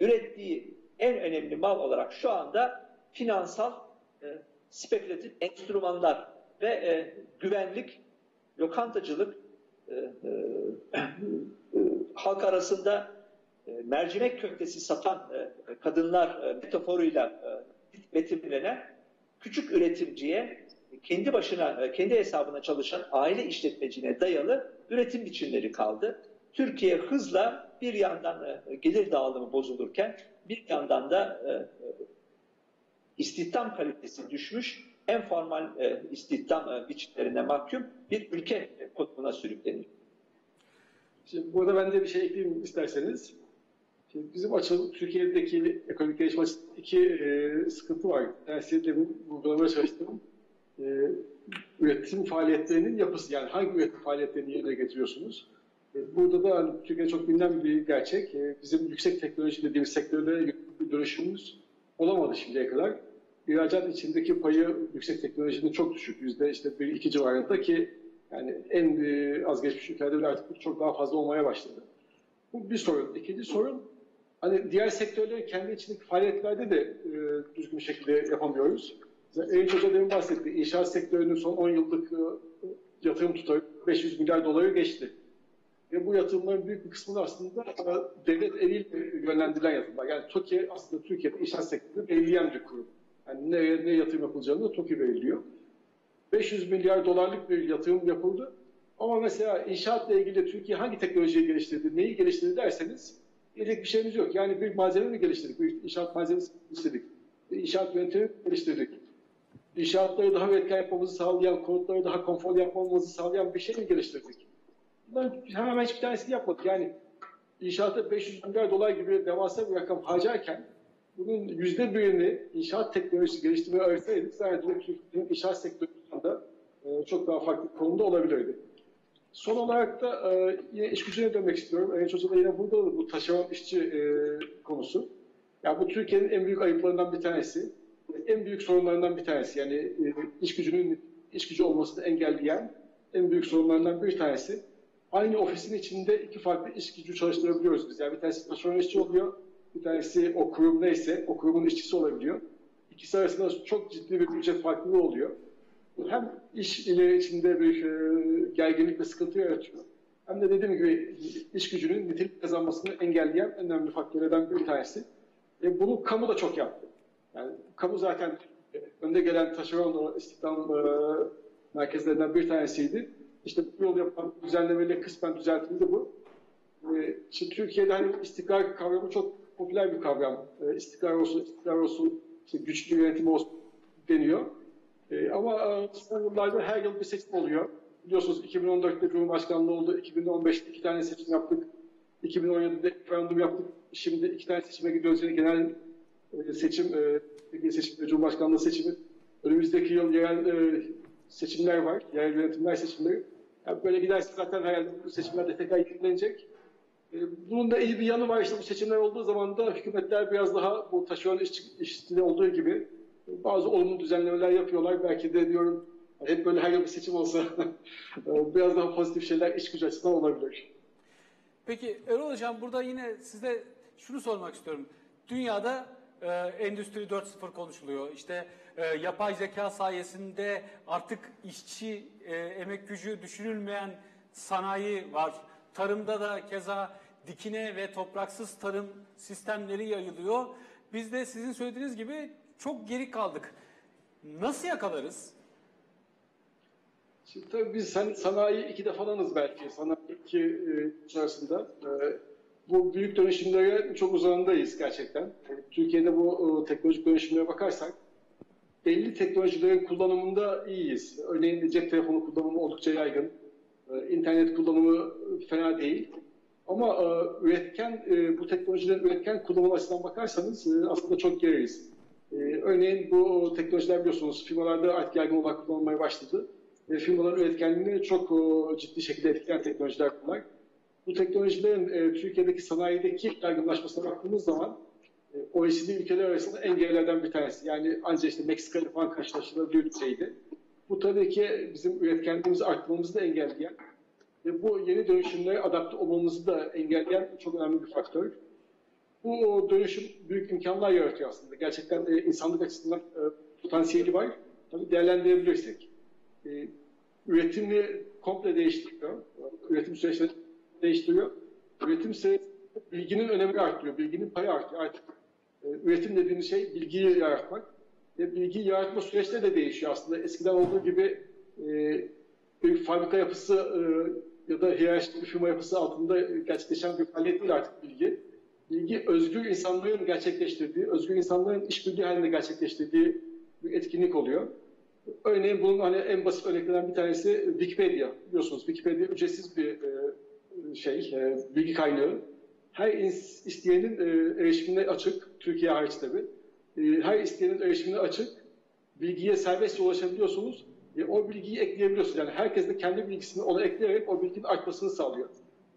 ürettiği en önemli mal olarak şu anda finansal, e, spekülatif enstrümanlar ve e, güvenlik, lokantacılık, e, e, *clears throat* e, halk arasında mercimek köftesi satan e, kadınlar e, metaforuyla e, betimlenen küçük üretimciye kendi başına, e, kendi hesabına çalışan aile işletmecine dayalı üretim biçimleri kaldı. Türkiye hızla bir yandan e, gelir dağılımı bozulurken bir yandan da e, istihdam kalitesi düşmüş, en formal e, istihdam e, biçimlerine mahkum bir ülke konumuna sürükleniyor. Şimdi burada ben de bir şey ekleyeyim isterseniz. Şimdi bizim açı, Türkiye'deki ekonomik gelişme iki e, sıkıntı var. Tersi demin vurgulamaya çalıştım. E, üretim faaliyetlerinin yapısı, yani hangi üretim faaliyetlerini yerine getiriyorsunuz? E, burada da hani, Türkiye'de çok bilinen bir gerçek. E, bizim yüksek teknoloji dediğimiz sektörde bir dönüşümümüz olamadı şimdiye kadar. İhracat içindeki payı yüksek teknolojinin çok düşük. Yüzde işte bir iki civarında ki yani en e, az geçmiş ülkelerde bile artık çok daha fazla olmaya başladı. Bu bir sorun. İkinci sorun hani diğer sektörlerin kendi içindeki faaliyetlerde de e, düzgün bir şekilde yapamıyoruz. Eğitim Hoca demin bahsetti. İnşaat sektörünün son 10 yıllık e, yatırım tutarı 500 milyar doları geçti. Ve bu yatırımların büyük bir kısmı da aslında e, devlet eliyle yönlendirilen yatırımlar. Yani TOKİ aslında Türkiye'de inşaat sektörünü belirleyen bir kurum. Yani nereye ne yatırım yapılacağını da TOKİ belirliyor. 500 milyar dolarlık bir yatırım yapıldı. Ama mesela inşaatla ilgili Türkiye hangi teknolojiyi geliştirdi, neyi geliştirdi derseniz diyecek bir şeyimiz yok. Yani bir malzeme mi geliştirdik, bir inşaat malzemesi geliştirdik, bir inşaat yöntemi geliştirdik. İnşaatları daha üretken yapmamızı sağlayan, konutları daha konforlu yapmamızı sağlayan bir şey mi geliştirdik? Bunların hemen hemen hiçbir tanesini yapmadık. Yani inşaata 500 milyar dolar gibi devasa bir rakam harcarken bunun yüzde birini inşaat teknolojisi geliştirmeye ayırsaydık sadece Türkiye'nin inşaat sektöründe çok daha farklı konumda olabilirdi. Son olarak da e, yine iş gücüne dönmek istiyorum. En çok da yine burada da bu taşeron işçi e, konusu. Ya bu Türkiye'nin en büyük ayıplarından bir tanesi. En büyük sorunlarından bir tanesi. Yani e, iş gücünün iş gücü olmasını engelleyen en büyük sorunlarından bir tanesi. Aynı ofisin içinde iki farklı iş gücü çalıştırabiliyoruz biz. Yani bir tanesi taşeron işçi oluyor, bir tanesi o kurum neyse o kurumun işçisi olabiliyor. İkisi arasında çok ciddi bir ücret farklılığı oluyor. Hem iş ile içinde bir e, gerginlik ve sıkıntı yaratıyor. Hem de dediğim gibi iş gücünün nitelik kazanmasını engelleyen en önemli faktörlerden bir tanesi. E, bunu kamu da çok yaptı. Yani kamu zaten e, önde gelen taşeron istihdam e, merkezlerinden bir tanesiydi. İşte bu yol yapan düzenlemeyle kısmen düzeltildi bu. E, şimdi Türkiye'de hani istikrar kavramı çok popüler bir kavram. E, istikrar olsun, istikrar olsun, işte güçlü yönetim olsun deniyor. E, ama e, son yıllarda her yıl bir seçim oluyor. Biliyorsunuz 2014'te Cumhurbaşkanlığı oldu, 2015'te iki tane seçim yaptık, 2017'de referandum yaptık, şimdi iki tane seçime gidiyoruz. Yani genel e, seçim, e, seçim, Cumhurbaşkanlığı seçimi. Önümüzdeki yıl yerel e, seçimler var, yerel yönetimler seçimleri. Yani böyle giderse zaten herhalde bu seçimler de tekrar yenilenecek. E, bunun da iyi bir yanı var işte bu seçimler olduğu zaman da hükümetler biraz daha bu taşeron iş, işçiliği olduğu gibi bazı olumlu düzenlemeler yapıyorlar. Belki de diyorum hep böyle her yıl bir seçim olsa *laughs* e, biraz daha pozitif şeyler iş gücü açısından olabilir. Peki Erol Hocam burada yine size şunu sormak istiyorum. Dünyada e, Endüstri 4.0 konuşuluyor. İşte e, yapay zeka sayesinde artık işçi, e, emek gücü düşünülmeyen sanayi var. Tarımda da keza dikine ve topraksız tarım sistemleri yayılıyor. Biz de sizin söylediğiniz gibi çok geri kaldık. Nasıl yakalarız? Şimdi tabii biz hani sanayi ikide falanız belki. Sanayi iki e, içerisinde. E, bu büyük dönüşümlere çok uzağındayız gerçekten. Türkiye'de bu e, teknolojik dönüşümlere bakarsak belli teknolojilerin kullanımında iyiyiz. Örneğin cep telefonu kullanımı oldukça yaygın. E, internet kullanımı fena değil. Ama e, üretken, e, bu teknolojilerin üretken kullanımı açısından bakarsanız e, aslında çok geriyiz. E, örneğin bu teknolojiler biliyorsunuz firmalarda artık yaygın olarak kullanılmaya başladı. E, firmaların üretkenliğini çok e, ciddi şekilde etkileyen teknolojiler bunlar. Bu teknolojilerin e, Türkiye'deki sanayideki yaygınlaşmasına baktığımız zaman e, OECD ülkeler arasında en gerilerden bir tanesi. Yani ancak işte Meksika ile falan karşılaştırılabilir düzeydi. Bu tabii ki bizim üretkenliğimizi arttırmamızı da engelleyen ve bu yeni dönüşümlere adapte olmamızı da engelleyen çok önemli bir faktör. Bu dönüşüm büyük imkanlar yaratıyor aslında. Gerçekten e, insanlık açısından e, potansiyeli var. Tabii değerlendirebilirsek. E, üretimi komple değiştiriyor. Üretim süreçleri değiştiriyor. Üretim süreçleri bilginin önemi artıyor. Bilginin payı artıyor. Artık e, üretim dediğimiz şey bilgiyi yaratmak. Ve bilgi yaratma süreçleri de değişiyor aslında. Eskiden olduğu gibi e, bir fabrika yapısı e, ya da hiyerarşik bir firma yapısı altında gerçekleşen bir faaliyet değil artık bilgi. Bilgi özgür insanların gerçekleştirdiği, özgür insanların işbirliği halinde gerçekleştirdiği bir etkinlik oluyor. Örneğin bunun hani en basit örneklerinden bir tanesi Wikipedia. Biliyorsunuz Wikipedia ücretsiz bir e, şey, e, bilgi kaynağı. Her isteyenin e, erişimine açık, Türkiye hariç tabii. Her isteyenin erişimine açık. Bilgiye serbestçe ulaşabiliyorsunuz. O bilgiyi ekleyebiliyorsunuz. Yani herkes de kendi bilgisini ona ekleyerek o bilginin artmasını sağlıyor.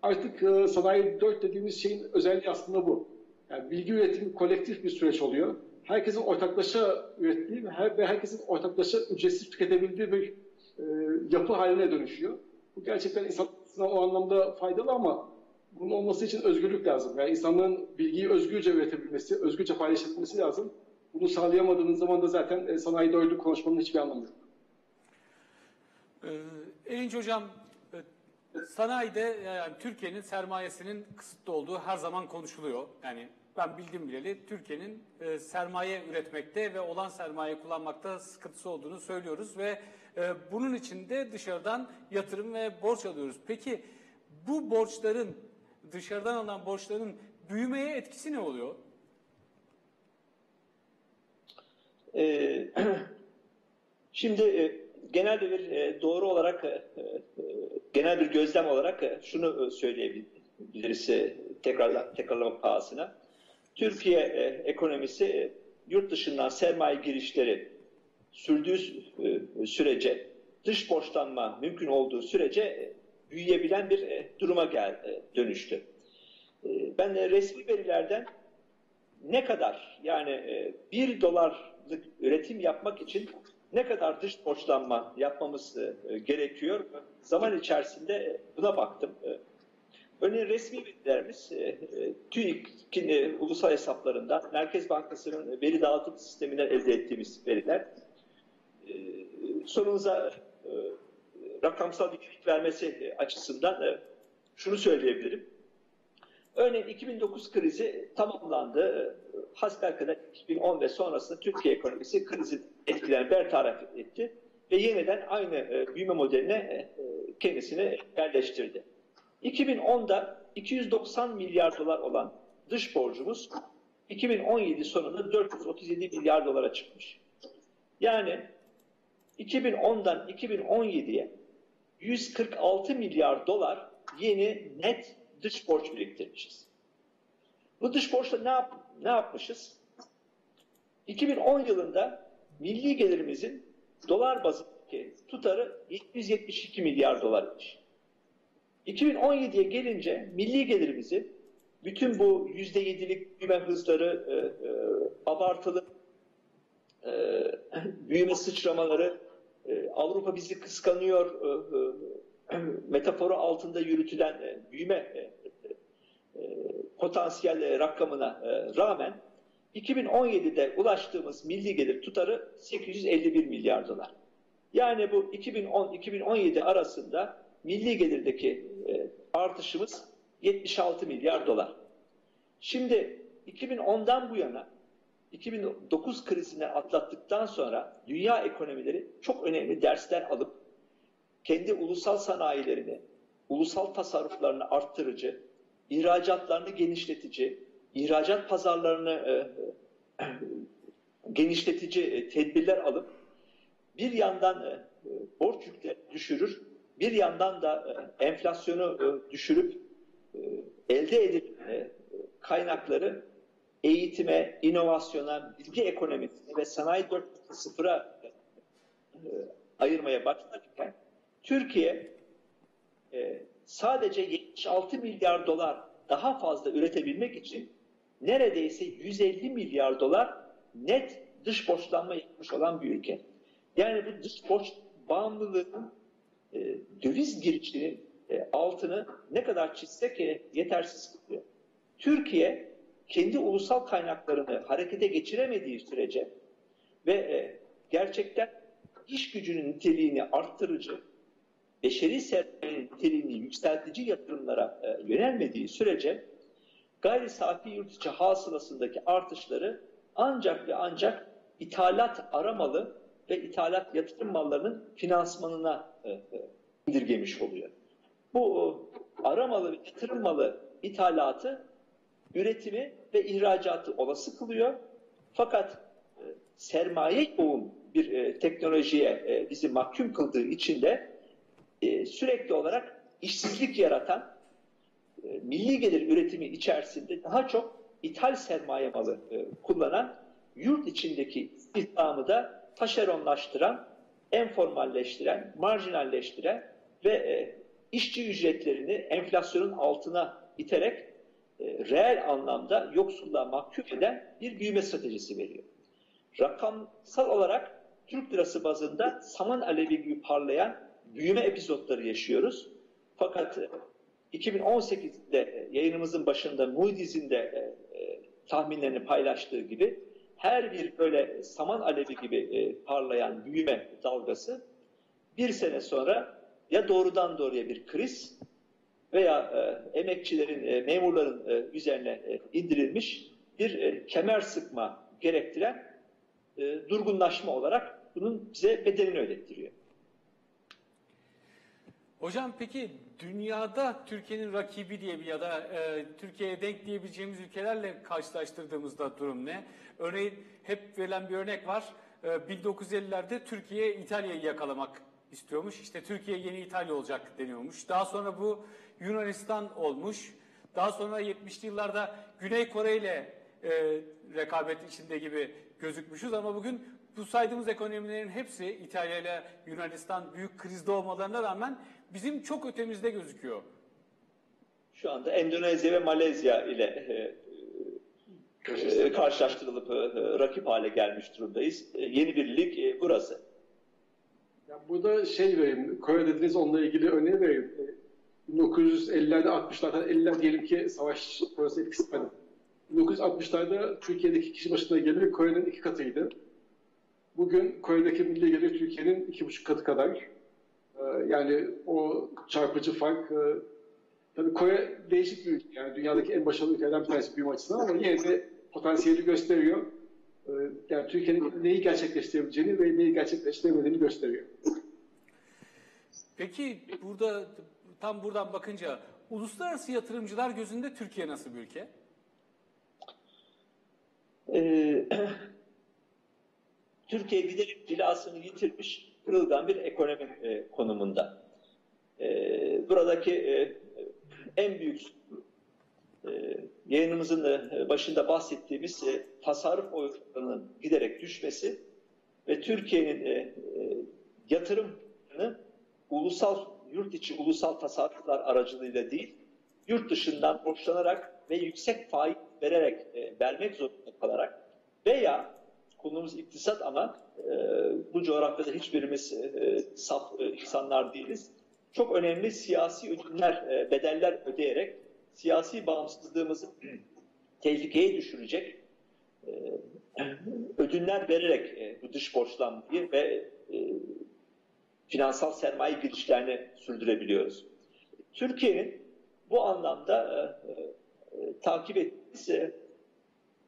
Artık e, sanayi 4 dediğimiz şeyin özelliği aslında bu. Yani bilgi üretimi kolektif bir süreç oluyor herkesin ortaklaşa ürettiği ve, her, ve herkesin ortaklaşa ücretsiz tüketebildiği bir e, yapı haline dönüşüyor. Bu gerçekten insanlara o anlamda faydalı ama bunun olması için özgürlük lazım. Yani insanların bilgiyi özgürce üretebilmesi, özgürce paylaşabilmesi lazım. Bunu sağlayamadığınız zaman da zaten e, sanayi doydu konuşmanın hiçbir anlamı yok. Ee, Erinç Hocam, sanayide yani Türkiye'nin sermayesinin kısıtlı olduğu her zaman konuşuluyor. Yani ben bildim bileli Türkiye'nin e, sermaye üretmekte ve olan sermaye kullanmakta sıkıntısı olduğunu söylüyoruz ve e, bunun için de dışarıdan yatırım ve borç alıyoruz. Peki bu borçların dışarıdan alınan borçların büyümeye etkisi ne oluyor? Ee, *clears throat* şimdi e, genelde bir e, doğru olarak e, e, genel bir gözlem olarak e, şunu e, söyleyebiliriz e, tekrar tekrarlamak pahasına. Türkiye e, ekonomisi e, yurt dışından sermaye girişleri sürdüğü e, sürece dış borçlanma mümkün olduğu sürece e, büyüyebilen bir e, duruma gel, e, dönüştü. E, ben de resmi verilerden ne kadar yani e, bir dolarlık üretim yapmak için ne kadar dış borçlanma yapmamız e, gerekiyor zaman içerisinde buna baktım. E, Örneğin resmi verilerimiz e, e, TÜİK'in e, ulusal hesaplarından, Merkez Bankası'nın veri dağıtım sisteminden elde ettiğimiz veriler. E, sorunuza e, rakamsal bir vermesi e, açısından e, şunu söyleyebilirim. Örneğin 2009 krizi tamamlandı. Hasbelkader 2010 ve sonrasında Türkiye ekonomisi krizin etkilerini bertaraf etti ve yeniden aynı e, büyüme modeline e, kendisini yerleştirdi. 2010'da 290 milyar dolar olan dış borcumuz 2017 sonunda 437 milyar dolara çıkmış. Yani 2010'dan 2017'ye 146 milyar dolar yeni net dış borç biriktirmişiz. Bu dış borçla ne, yap ne yapmışız? 2010 yılında milli gelirimizin dolar bazındaki tutarı 772 milyar dolarmış. 2017'ye gelince milli gelirimizi bütün bu %7'lik büyüme hızları, e, e, abartılı e, büyüme sıçramaları, e, Avrupa bizi kıskanıyor e, e, metaforu altında yürütülen e, büyüme e, potansiyel e, rakamına e, rağmen 2017'de ulaştığımız milli gelir tutarı 851 milyar dolar. Yani bu 2010-2017 arasında milli gelirdeki e, artışımız 76 milyar dolar. Şimdi 2010'dan bu yana 2009 krizini atlattıktan sonra dünya ekonomileri çok önemli dersler alıp kendi ulusal sanayilerini, ulusal tasarruflarını arttırıcı, ihracatlarını genişletici, ihracat pazarlarını e, e, genişletici e, tedbirler alıp bir yandan borç yüklerini düşürür, bir yandan da enflasyonu düşürüp elde edip e, kaynakları eğitime, inovasyona, bilgi ekonomisine ve sanayi 4.0'a e, ayırmaya başlarken Türkiye sadece 76 milyar dolar daha fazla üretebilmek için neredeyse 150 milyar dolar net dış borçlanma yapmış olan bir ülke. Yani bu dış borç bağımlılığının e, döviz girişinin e, altını ne kadar çizsek e, yetersiz kılıyor. Türkiye kendi ulusal kaynaklarını harekete geçiremediği sürece ve e, gerçekten iş gücünün niteliğini arttırıcı, beşeri sermayenin niteliğini yükseltici yatırımlara e, yönelmediği sürece gayri safi yurt içi hasılasındaki artışları ancak ve ancak ithalat aramalı ve ithalat yatırım mallarının finansmanına e, e, indirgemiş oluyor. Bu aramalı ve yatırım malı ithalatı üretimi ve ihracatı olası kılıyor. Fakat sermaye yoğun bir teknolojiye bizi mahkum kıldığı için de e, sürekli olarak işsizlik yaratan e, milli gelir üretimi içerisinde daha çok ithal sermaye malı e, kullanan yurt içindeki istihdamı da taşeronlaştıran, enformalleştiren, marjinalleştiren ve işçi ücretlerini enflasyonun altına iterek reel anlamda yoksulluğa mahkum eden bir büyüme stratejisi veriyor. Rakamsal olarak Türk lirası bazında saman alevi gibi parlayan büyüme epizotları yaşıyoruz. Fakat 2018'de e, yayınımızın başında Moody's'in de e, e, tahminlerini paylaştığı gibi her bir böyle saman alevi gibi e, parlayan büyüme dalgası bir sene sonra ya doğrudan doğruya bir kriz veya e, emekçilerin, e, memurların e, üzerine e, indirilmiş bir e, kemer sıkma gerektiren e, durgunlaşma olarak bunun bize bedelini ödettiriyor. Hocam peki dünyada Türkiye'nin rakibi diye bir ya da e, Türkiye'ye denk diyebileceğimiz ülkelerle karşılaştırdığımızda durum ne? Örneğin hep verilen bir örnek var. E, 1950'lerde Türkiye İtalya'yı yakalamak istiyormuş. İşte Türkiye yeni İtalya olacak deniyormuş. Daha sonra bu Yunanistan olmuş. Daha sonra 70'li yıllarda Güney Kore ile e, rekabet içinde gibi gözükmüşüz ama bugün bu saydığımız ekonomilerin hepsi İtalya ile Yunanistan büyük krizde olmalarına rağmen bizim çok ötemizde gözüküyor. Şu anda Endonezya ve Malezya ile e, e, karşılaştırılıp e, e, rakip hale gelmiş durumdayız. E, yeni bir lig e, burası. Ya burada şey vereyim, Kore dediniz onunla ilgili örneği vereyim. 1950'lerde 60'larda 50'ler diyelim ki savaş sonrası etkisi vardı. 1960'larda Türkiye'deki kişi başına gelir Kore'nin iki katıydı. Bugün Kore'deki milli gelir Türkiye'nin iki buçuk katı kadar. Ee, Yani o çarpıcı fark e, tabii Kore değişik bir ülke. Yani dünyadaki en başarılı ülkelerden bir tanesi büyüme açısından ama yine de potansiyeli gösteriyor. Ee, Yani Türkiye'nin neyi gerçekleştirebileceğini ve neyi gerçekleştiremediğini gösteriyor. Peki burada tam buradan bakınca uluslararası yatırımcılar gözünde Türkiye nasıl bir ülke? Ee, *clears throat* Türkiye giderek cilasını yitirmiş, kırılgan bir ekonomi e, konumunda. Ee, buradaki e, en büyük e, yayınımızın da başında bahsettiğimiz e, tasarruf oranının giderek düşmesi ve Türkiye'nin e, e, yatırımını ulusal, yurt içi ulusal tasarruflar aracılığıyla değil, yurt dışından borçlanarak ve yüksek faiz vererek e, vermek zorunda kalarak veya konumuz iktisat ama e, bu coğrafyada hiçbirimiz e, saf e, insanlar değiliz. Çok önemli siyasi ödünler, e, bedeller ödeyerek siyasi bağımsızlığımızı *clears throat* tehlikeye düşürecek e, ödünler vererek e, bu dış borçlanmayı ve e, finansal sermaye girişlerini sürdürebiliyoruz. Türkiye'nin bu anlamda e, e, takip ettiğimiz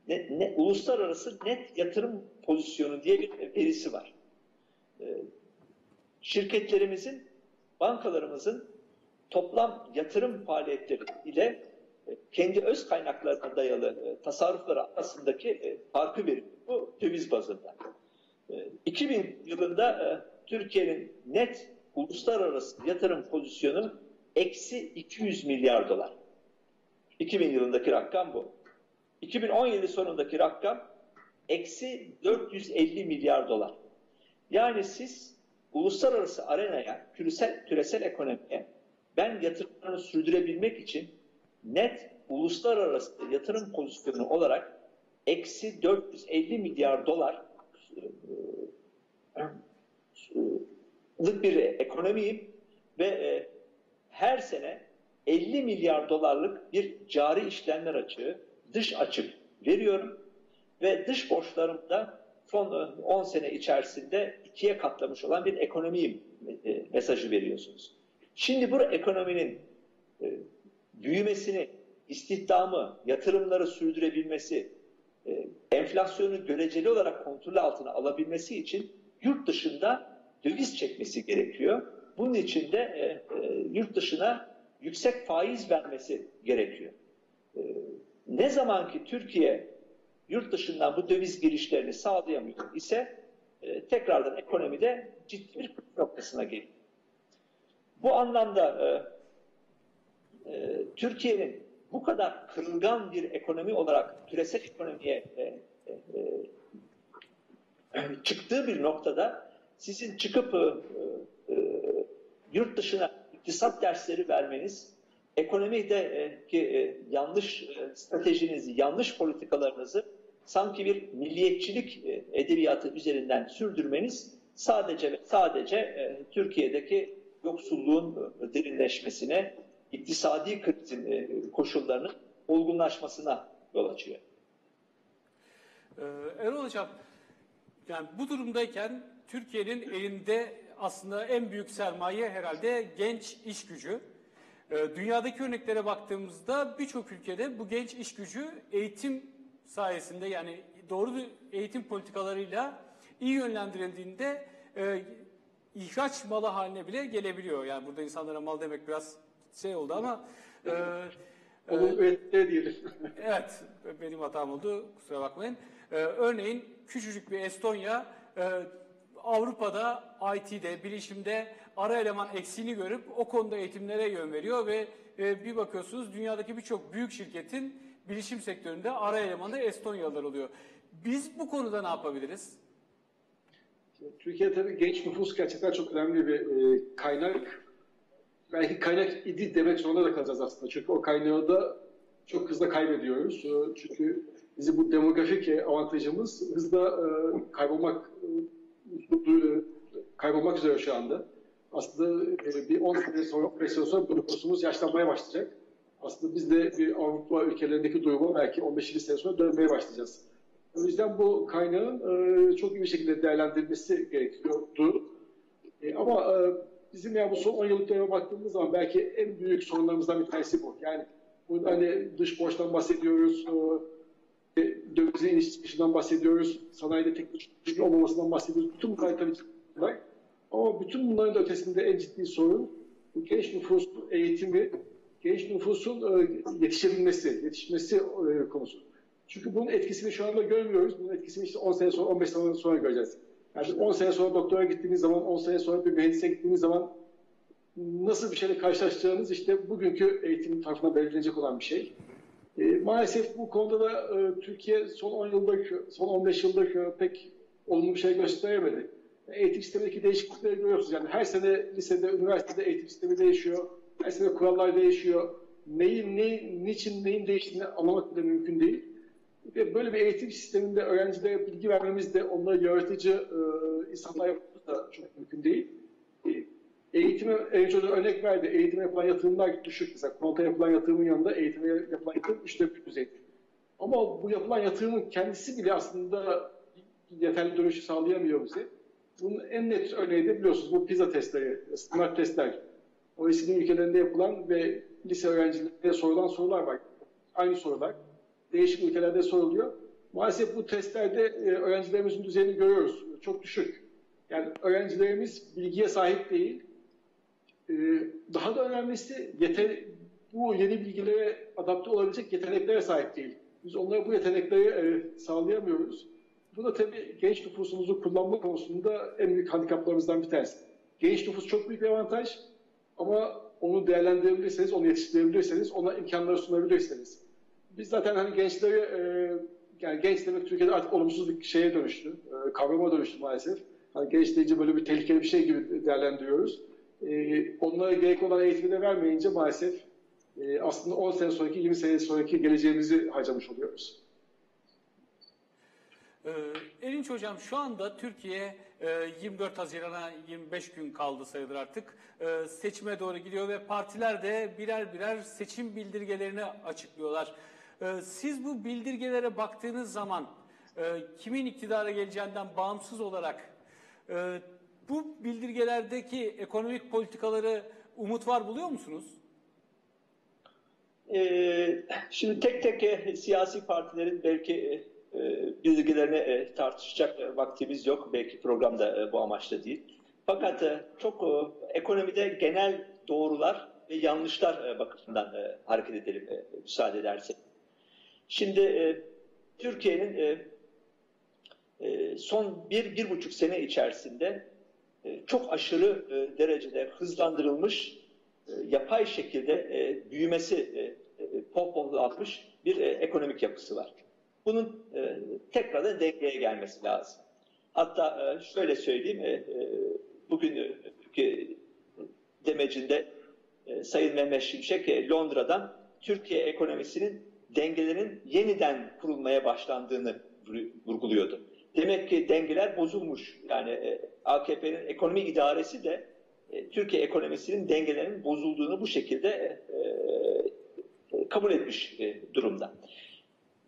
e, ne, ne, uluslararası net yatırım pozisyonu diye bir verisi var. E, şirketlerimizin, bankalarımızın toplam yatırım faaliyetleri ile e, kendi öz kaynaklarına dayalı e, tasarrufları arasındaki e, farkı verir. Bu döviz bazında. E, 2000 yılında Türkiye'nin net uluslararası yatırım pozisyonu eksi 200 milyar dolar. 2000 yılındaki rakam bu. 2017 sonundaki rakam eksi 450 milyar dolar. Yani siz uluslararası arenaya, küresel, küresel ekonomiye ben yatırımlarını sürdürebilmek için net uluslararası yatırım pozisyonu olarak eksi 450 milyar dolar lık bir ekonomiyim ve e, her sene 50 milyar dolarlık bir cari işlemler açığı, dış açık veriyorum ve dış borçlarımda son 10 sene içerisinde ikiye katlamış olan bir ekonomiyim e, mesajı veriyorsunuz. Şimdi bu ekonominin e, büyümesini, istihdamı, yatırımları sürdürebilmesi, e, enflasyonu göreceli olarak kontrol altına alabilmesi için yurt dışında döviz çekmesi gerekiyor. Bunun için de e, e, yurt dışına yüksek faiz vermesi gerekiyor. Ne zaman ki Türkiye yurt dışından bu döviz girişlerini sağlayamıyor ise e, tekrardan ekonomide ciddi bir noktasına geliyor. Bu anlamda e, e, Türkiye'nin bu kadar kırılgan bir ekonomi olarak küresel ekonomiye e, e, e, çıktığı bir noktada sizin çıkıp e, e, yurt dışına iktisat dersleri vermeniz, ekonomideki e, yanlış e, stratejinizi, yanlış politikalarınızı sanki bir milliyetçilik e, edebiyatı üzerinden sürdürmeniz sadece ve sadece e, Türkiye'deki yoksulluğun e, derinleşmesine, iktisadi krizin e, koşullarının olgunlaşmasına yol açıyor. Ee, Erol Hocam, yani bu durumdayken Türkiye'nin elinde aslında en büyük sermaye herhalde genç iş gücü. Ee, dünyadaki örneklere baktığımızda birçok ülkede bu genç iş gücü eğitim sayesinde yani doğru eğitim politikalarıyla iyi yönlendirildiğinde e, ihraç malı haline bile gelebiliyor. Yani burada insanlara mal demek biraz şey oldu ama e, ürettikleri diyelim. *laughs* Evet, benim hatam oldu. Kusura bakmayın. Ee, örneğin küçücük bir Estonya e, Avrupa'da IT'de, bilişimde ara eleman eksiğini görüp o konuda eğitimlere yön veriyor ve e, bir bakıyorsunuz dünyadaki birçok büyük şirketin bilişim sektöründe ara elemanı Estonyalılar oluyor. Biz bu konuda ne yapabiliriz? Türkiye tabii genç nüfus gerçekten çok önemli bir e, kaynak. Belki kaynak idi demek zorunda da kalacağız aslında. Çünkü o kaynağı da çok hızlı kaybediyoruz. E, çünkü bizi bu demografik e, avantajımız hızla e, kaybolmak kaybolmak üzere şu anda. aslında e, bir 10 sene sonra, 15 sene sonra nüfusumuz yaşlanmaya başlayacak. Aslında biz de bir Avrupa ülkelerindeki duruma belki 15-20 sene sonra dönmeye başlayacağız. O yüzden bu kaynağın e, çok iyi bir şekilde değerlendirilmesi gerekiyordu. E, ama e, bizim yani bu son 10 yıllık döneme baktığımız zaman belki en büyük sorunlarımızdan bir tanesi bu. Yani bu hani dış borçtan bahsediyoruz, e, dövizin iniş çıkışından bahsediyoruz, sanayide teknoloji olmamasından bahsediyoruz. Bütün tabii var. Ama bütün bunların da ötesinde en ciddi sorun bu genç nüfusun eğitimi, genç nüfusun e, yetişebilmesi, yetişmesi e, konusu. Çünkü bunun etkisini şu anda görmüyoruz. Bunun etkisini işte 10 sene sonra, 15 sene sonra göreceğiz. Yani 10 sene sonra doktora gittiğiniz zaman, 10 sene sonra bir mühendise gittiğiniz zaman nasıl bir şeyle karşılaşacağınız işte bugünkü eğitim tarafından belirlenecek olan bir şey. E, maalesef bu konuda da e, Türkiye son 10 yıldır, son 15 yıldır e, pek olumlu bir şey gösteremedi. Eğitim sistemindeki değişiklikleri görüyorsunuz. Yani her sene lisede, üniversitede eğitim sistemi değişiyor. Her sene kurallar değişiyor. Neyin, ne, niçin, neyin değiştiğini anlamak bile mümkün değil. Ve böyle bir eğitim sisteminde öğrencilere bilgi vermemiz de onları yaratıcı e, insanlar yapmamız da çok mümkün değil. E, eğitime, de örnek verdi. Eğitime yapılan yatırımlar düşük. Mesela konta yapılan yatırımın yanında eğitime yapılan yatırım üçte bir düzeyde. Ama bu yapılan yatırımın kendisi bile aslında yeterli dönüşü sağlayamıyor bize. Bunun en net örneği de biliyorsunuz bu PISA testleri, smart testler. OECD ülkelerinde yapılan ve lise öğrencilerine sorulan sorular var. Aynı sorular. Değişik ülkelerde soruluyor. Maalesef bu testlerde e, öğrencilerimizin düzeyini görüyoruz. Çok düşük. Yani öğrencilerimiz bilgiye sahip değil. E, daha da önemlisi yeter, bu yeni bilgilere adapte olabilecek yeteneklere sahip değil. Biz onlara bu yetenekleri e, sağlayamıyoruz. Bu da tabii genç nüfusumuzu kullanma konusunda en büyük handikaplarımızdan bir tanesi. Genç nüfus çok büyük bir avantaj ama onu değerlendirebilirseniz, onu yetiştirebilirseniz, ona imkanları sunabilirseniz. Biz zaten hani gençleri, e, yani genç demek Türkiye'de artık olumsuz bir şeye dönüştü, e, kavrama dönüştü maalesef. Hani genç deyince böyle bir tehlikeli bir şey gibi değerlendiriyoruz. E, onlara gerek olan eğitimi de vermeyince maalesef e, aslında 10 sene sonraki, 20 sene sonraki geleceğimizi harcamış oluyoruz. Ee, Erinç Hocam şu anda Türkiye e, 24 Haziran'a 25 gün kaldı sayılır artık. E, seçime doğru gidiyor ve partiler de birer birer seçim bildirgelerini açıklıyorlar. E, siz bu bildirgelere baktığınız zaman e, kimin iktidara geleceğinden bağımsız olarak e, bu bildirgelerdeki ekonomik politikaları umut var buluyor musunuz? Ee, şimdi tek tek e, siyasi partilerin belki e, bilgilerini e, tartışacak e, vaktimiz yok. Belki programda e, bu amaçla değil. Fakat e, çok e, ekonomide genel doğrular ve yanlışlar e, bakımından e, hareket edelim e, müsaade edersek. Şimdi e, Türkiye'nin e, e, son bir, bir buçuk sene içerisinde e, çok aşırı e, derecede hızlandırılmış e, yapay şekilde e, büyümesi e, e, pohpohlatmış bir e, ekonomik yapısı var. Bunun e, tekrardan dengeye gelmesi lazım. Hatta e, şöyle söyleyeyim, e, e, bugün e, demecinde e, Sayın Mehmet Şimşek e, Londra'dan Türkiye ekonomisinin dengelerin yeniden kurulmaya başlandığını vurguluyordu. Demek ki dengeler bozulmuş. Yani e, AKP'nin ekonomi idaresi de e, Türkiye ekonomisinin dengelerinin bozulduğunu bu şekilde e, e, kabul etmiş e, durumda.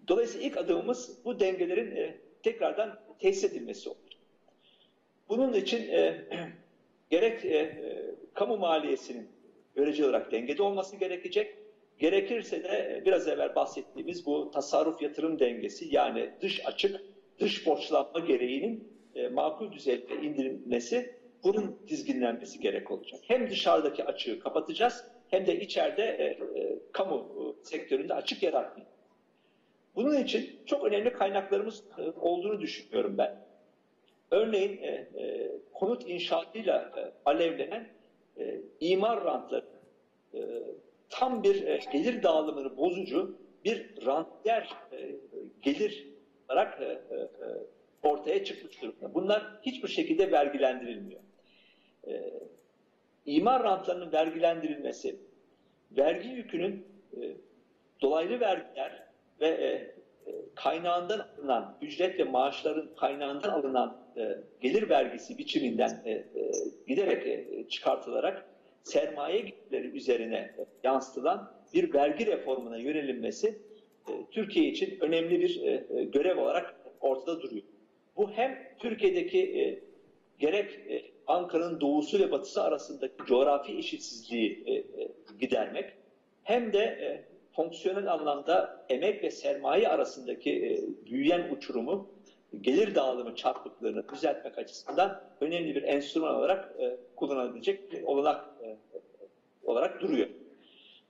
Dolayısıyla ilk adımımız bu dengelerin e, tekrardan tesis edilmesi olur. Bunun için e, *clears throat* gerek e, e, kamu maliyesinin görece olarak dengede olması gerekecek, gerekirse de e, biraz evvel bahsettiğimiz bu tasarruf yatırım dengesi yani dış açık, dış borçlanma gereğinin e, makul düzeyde indirilmesi, bunun dizginlenmesi gerek olacak. Hem dışarıdaki açığı kapatacağız, hem de içeride e, e, kamu e, sektöründe açık yaratmayacağız. Bunun için çok önemli kaynaklarımız e, olduğunu düşünüyorum ben. Örneğin e, e, konut inşaatıyla e, alevlenen e, imar rantları e, tam bir e, gelir dağılımını bozucu bir rantyer e, gelir olarak e, e, ortaya çıkmış durumda. Bunlar hiçbir şekilde vergilendirilmiyor. E, imar rantlarının vergilendirilmesi, vergi yükünün e, dolaylı vergiler ve e, kaynağından alınan ücret ve maaşların kaynağından alınan e, gelir vergisi biçiminden e, e, giderek e, çıkartılarak sermaye gelirleri üzerine e, yansıtılan bir vergi reformuna yönelinmesi e, Türkiye için önemli bir e, e, görev olarak ortada duruyor. Bu hem Türkiye'deki e, gerek e, Ankara'nın doğusu ve batısı arasındaki coğrafi eşitsizliği e, e, gidermek hem de e, fonksiyonel anlamda emek ve sermaye arasındaki e, büyüyen uçurumu, gelir dağılımı çarpıklığını düzeltmek açısından önemli bir enstrüman olarak e, kullanılabilecek bir olanak e, olarak duruyor.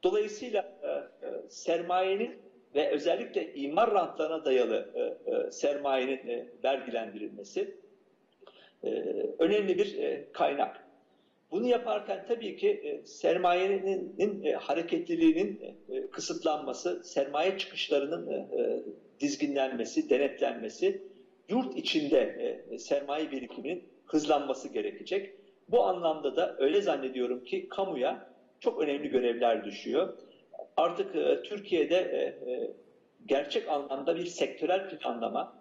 Dolayısıyla e, e, sermayenin ve özellikle imar rantlarına dayalı e, e, sermayenin e, vergilendirilmesi e, önemli bir e, kaynak. Bunu yaparken tabii ki e, sermayenin e, hareketliliğinin e, kısıtlanması, sermaye çıkışlarının e, e, dizginlenmesi, denetlenmesi, yurt içinde e, sermaye birikiminin hızlanması gerekecek. Bu anlamda da öyle zannediyorum ki kamuya çok önemli görevler düşüyor. Artık e, Türkiye'de e, e, gerçek anlamda bir sektörel planlama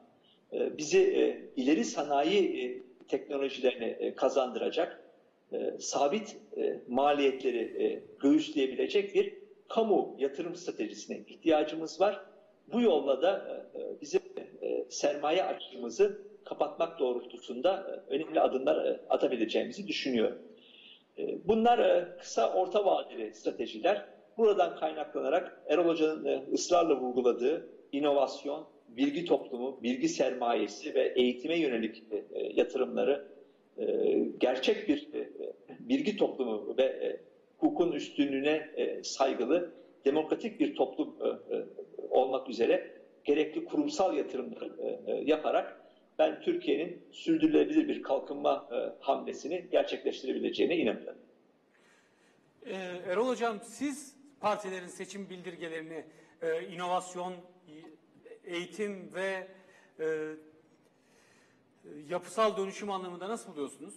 e, bizi e, ileri sanayi e, teknolojilerini e, kazandıracak, e, sabit e, maliyetleri e, göğüsleyebilecek bir kamu yatırım stratejisine ihtiyacımız var. Bu yolla da e, e, bizim e, sermaye açığımızı kapatmak doğrultusunda e, önemli adımlar e, atabileceğimizi düşünüyorum. E, Bunlar e, kısa orta vadeli stratejiler. Buradan kaynaklanarak Erol Hoca'nın e, ısrarla vurguladığı inovasyon, bilgi toplumu, bilgi sermayesi ve eğitime yönelik e, e, yatırımları gerçek bir bilgi toplumu ve hukukun üstünlüğüne saygılı demokratik bir toplum olmak üzere gerekli kurumsal yatırımları yaparak ben Türkiye'nin sürdürülebilir bir kalkınma hamlesini gerçekleştirebileceğine inanıyorum. Erol Hocam siz partilerin seçim bildirgelerini e, inovasyon, eğitim ve e, yapısal dönüşüm anlamında nasıl buluyorsunuz?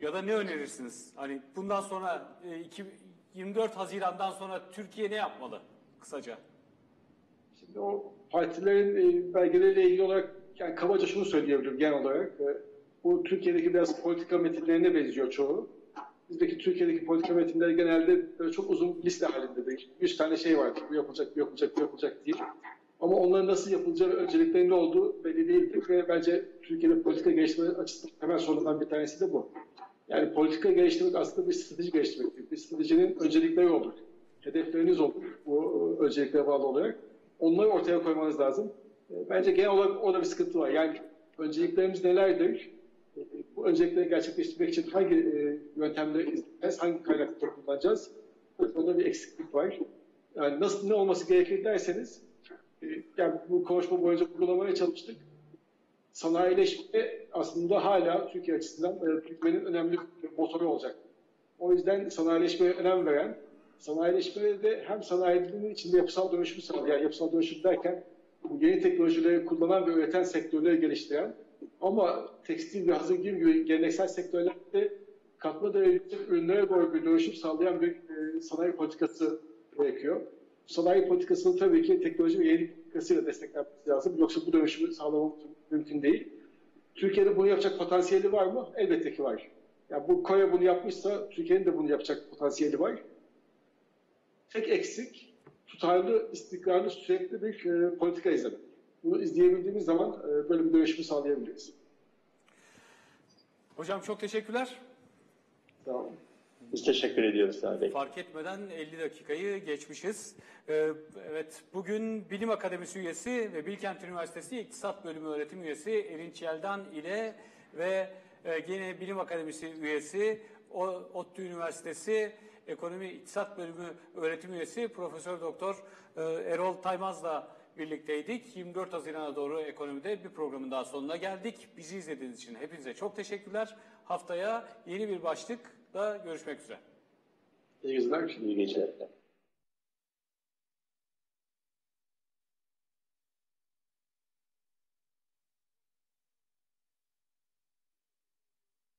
Ya da ne önerirsiniz? Hani bundan sonra e, iki- 24 Haziran'dan sonra Türkiye ne yapmalı kısaca? Şimdi o partilerin e, belgeleriyle ilgili olarak yani kabaca şunu söyleyebilirim genel olarak. E, bu Türkiye'deki biraz politika metinlerine benziyor çoğu. Bizdeki Türkiye'deki politika metinleri genelde böyle çok uzun liste halindedir. 100 tane şey vardır. Bu yapılacak, bu yapılacak, bu yapılacak diye. Ama onların nasıl yapılacağı ve önceliklerinin olduğu belli değildir. Ve bence Türkiye'de politika geliştirme açısından hemen sorunlardan bir tanesi de bu. Yani politika geliştirmek aslında bir strateji geliştirmektir. Bir stratejinin öncelikleri olur. Hedefleriniz olur bu e, önceliklere bağlı olarak. Onları ortaya koymanız lazım. E, Bence genel olarak orada bir sıkıntı var. Yani önceliklerimiz nelerdir? Bu öncelikleri gerçekleştirmek için hangi e, yöntemleri izleyeceğiz, hangi kaynakları kullanacağız? Orada bir eksiklik var. Yani nasıl ne olması gerekir derseniz, e, yani bu konuşma boyunca vurgulamaya çalıştık. Sanayileşme aslında hala Türkiye açısından e, Türkiye'nin önemli bir motoru olacak. O yüzden sanayileşmeye önem veren, sanayileşmede de hem sanayinin içinde yapısal dönüşümü sağlayan, yapısal dönüşüm derken bu yeni teknolojileri kullanan ve üreten sektörleri geliştiren ama tekstil ve hazır giyim gibi geleneksel sektörlerde katma değerli yüksek ürünlere doğru bir dönüşüm sağlayan bir e, sanayi politikası gerekiyor. Sanayi politikasını tabii ki teknoloji ve yenilik politikasıyla desteklenmesi lazım. Yoksa bu dönüşümü sağlamamız mümkün değil. Türkiye'de bunu yapacak potansiyeli var mı? Elbette ki var. Yani bu Kore bunu yapmışsa Türkiye'nin de bunu yapacak potansiyeli var. Tek eksik tutarlı, istikrarlı, sürekli bir e, politika izlemek. Bunu izleyebildiğimiz zaman e, böyle bir dönüşümü sağlayabiliriz. Hocam çok teşekkürler. Tamam. Biz teşekkür ediyoruz Bey. Fark etmeden 50 dakikayı geçmişiz. Ee, evet, bugün Bilim Akademisi üyesi ve Bilkent Üniversitesi İktisat Bölümü öğretim üyesi Erinç Yeldan ile ve e, gene Bilim Akademisi üyesi O- ODTÜ Üniversitesi Ekonomi İktisat Bölümü öğretim üyesi Profesör Doktor e, Erol Taymaz'la birlikteydik. 24 Haziran'a doğru ekonomide bir programın daha sonuna geldik. Bizi izlediğiniz için hepinize çok teşekkürler. Haftaya yeni bir başlıkla görüşmek üzere. İyi geceler. İyi geceler.